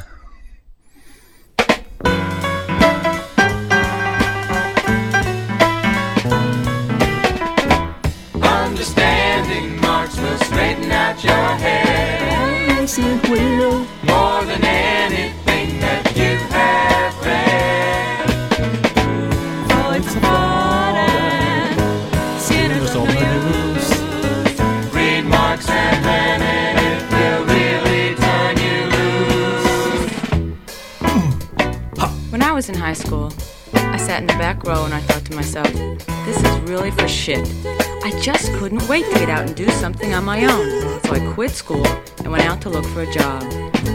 More than anything that you have read. Oh, it's hard and cynical news. Read Marx and Lenin, it will really turn you loose. When I was in high school, I sat in the back row and I thought to myself, this is really for shit. I just couldn't wait to get out and do something on my own. So I quit school and went out to look for a job.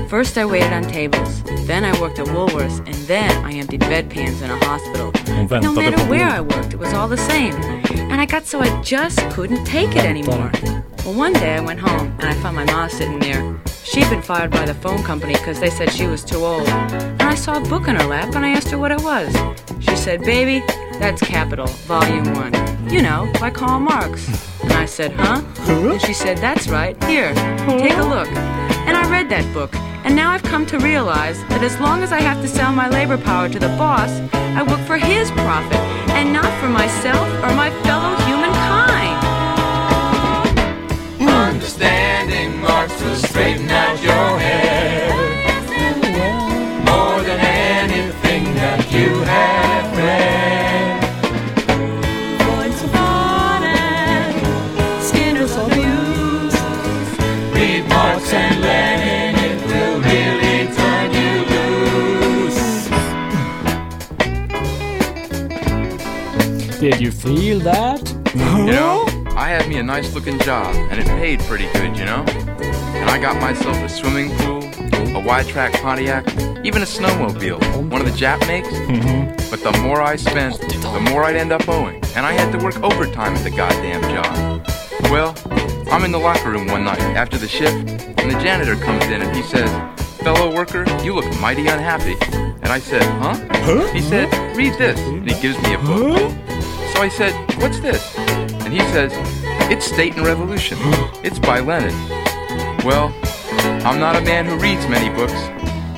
First I waited on tables, then I worked at Woolworths, and then I emptied bedpans in a hospital. No matter where. I worked, it was all the same. And I got so I just couldn't take it anymore. Well, one day I went home and I found my mom sitting there, She'd been fired by the phone company because they said she was too old. And I saw a book in her lap and I asked her what it was. She said, Baby, that's Capital, Volume 1. You know, by Karl Marx. And I said, Huh? And she said, That's right. Here, take a look. And I read that book. And now I've come to realize that as long as I have to sell my labor power to the boss, I work for his profit and not for myself or my fellow humankind. Understanding marks will straighten out your head Did you feel that? You know, I had me a nice looking job, and it paid pretty good, you know? And I got myself a swimming pool, a wide track Pontiac, even a snowmobile, one of the Jap makes. Mm-hmm. But the more I spent, the more I'd end up owing, and I had to work overtime at the goddamn job. Well, I'm in the locker room one night after the shift, and the janitor comes in and he says, Fellow worker, you look mighty unhappy. And I said, Huh? He said, Read this. And he gives me a book. So I said, What's this? And he says, It's State and Revolution. It's by Lenin. Well, I'm not a man who reads many books,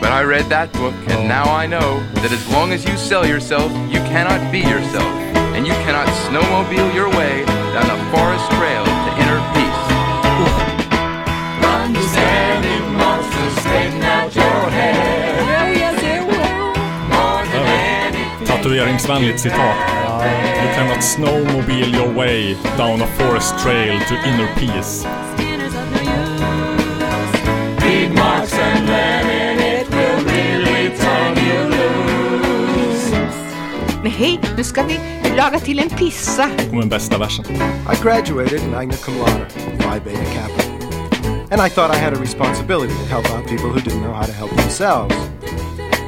but I read that book, and oh. now I know that as long as you sell yourself, you cannot be yourself, and you cannot snowmobile your way down the forest trail to inner peace. Understanding marks will straighten out your head more than anything. Tatueringsvänligt citat. You cannot snowmobile your way down a forest trail to inner peace. Read Marx and Lenin, it will really turn you loose. Men hej, nu ska vi laga till en pizza. Det kommer den bästa versen. I graduated magna cum laude, Phi Beta Kappa. And I thought I had a responsibility to help out people who didn't know how to help themselves.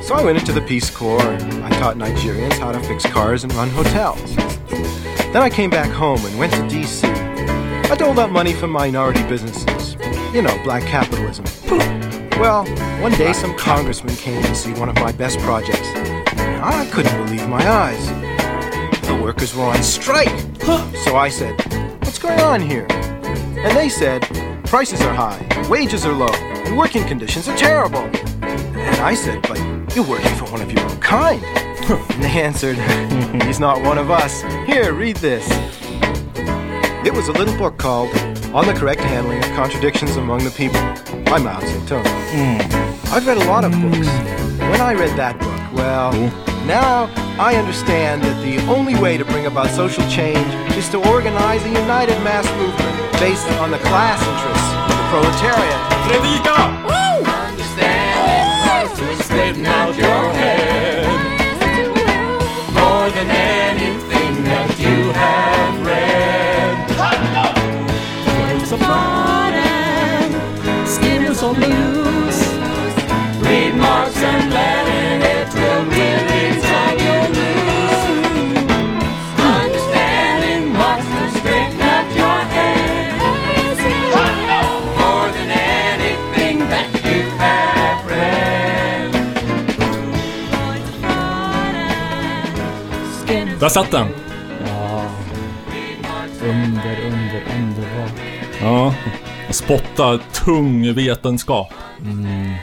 So I went into the Peace Corps and I taught Nigerians how to fix cars and run hotels. Then I came back home and went to DC. I doled out money for minority businesses. You know, black capitalism. Well, one day some congressman came to see one of my best projects. And I couldn't believe my eyes. The workers were on strike. So I said, What's going on here? And they said, Prices are high, wages are low, and working conditions are terrible. And I said, But you're working for one of your own kind. and they answered, He's not one of us. Here, read this. It was a little book called On the Correct Handling of Contradictions Among the People by Mao Zedong. Hmm. I've read a lot of hmm. books. When I read that book, well, now I understand that the only way to bring about social change is to organize a united mass movement based on the class interests of the proletariat. Understanding marks will straighten out your head more than anything that you have read. Voice of Arden, Skinner's on the loose. Read Marx and Lenin, Där satt den! Ja. Under, under, underbart. Ja. Spotta tung vetenskap. Mm.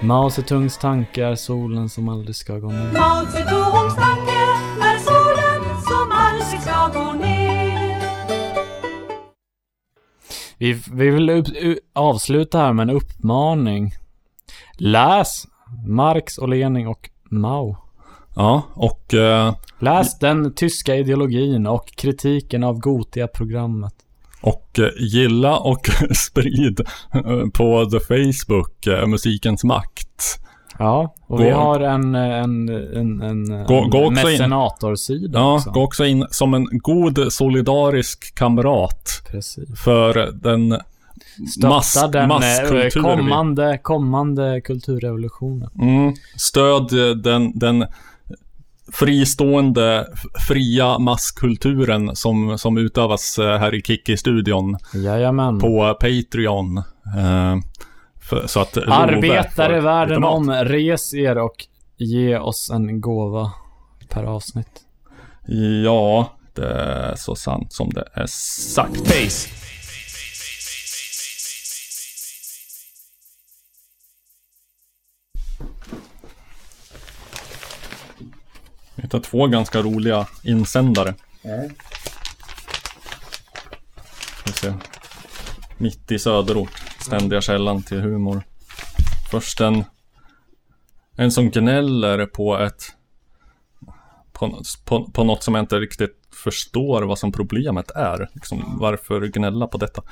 Mao Zedongs tankar, solen som aldrig ska gå ner. Mao Zedongs tanke är solen som aldrig ska gå ner. Vi, vi vill upp, avsluta här med en uppmaning. Läs Marx och Lenin och Mao. Ja, och... eh, Läs den tyska ideologin och kritiken av Gotia-programmet. Och eh, gilla och sprid eh, på the Facebook, eh, Musikens makt. Ja, och Gå- vi har en, en, en, en, Gå- gå en också in- mecenator-sida Ja, också. gå också in som en god solidarisk kamrat. Precis. För den mass, Stötta den eh, masskultur kommande, kommande kulturrevolutionen. Mm. Stöd den, den fristående, fria masskulturen som, som utövas eh, här i Kiki-studion. Jajamän. På Patreon. Eh, För, så att Arbetare världen om, res er och ge oss en gåva per avsnitt. Ja, det är så sant som det är sagt. Face. Vi hittar två ganska roliga insändare. Ser. Mitt i söderort. Ständiga källan till humor. Först en, en som gnäller på ett på, på, på något som jag inte riktigt förstår vad som problemet är. Liksom, varför gnälla på detta?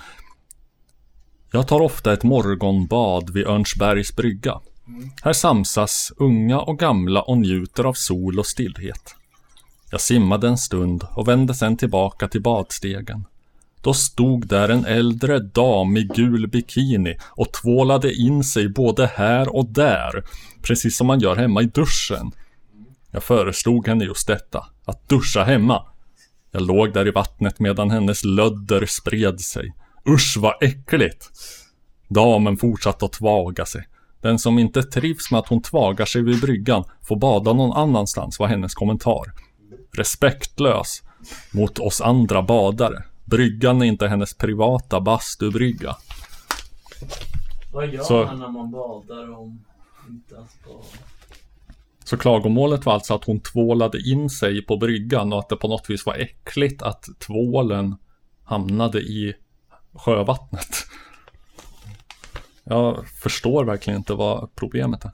Jag tar ofta ett morgonbad vid Örnsbergs brygga. Här samsas unga och gamla och njuter av sol och stillhet. Jag simmade en stund och vände sedan tillbaka till badstegen. Då stod där en äldre dam i gul bikini och tvålade in sig både här och där, precis som man gör hemma i duschen. Jag föreslog henne just detta, att duscha hemma. Jag låg där i vattnet medan hennes lödder spred sig. Usch vad äckligt! Damen fortsatte att tvaga sig. Den som inte trivs med att hon tvagar sig vid bryggan får bada någon annanstans var hennes kommentar. Respektlös mot oss andra badare. Bryggan är inte hennes privata bastubrygga. Vad gör Så- man när man badar om inte att bada? Så klagomålet var alltså att hon tvålade in sig på bryggan och att det på något vis var äckligt att tvålen hamnade i sjövattnet. Jag förstår verkligen inte vad problemet är.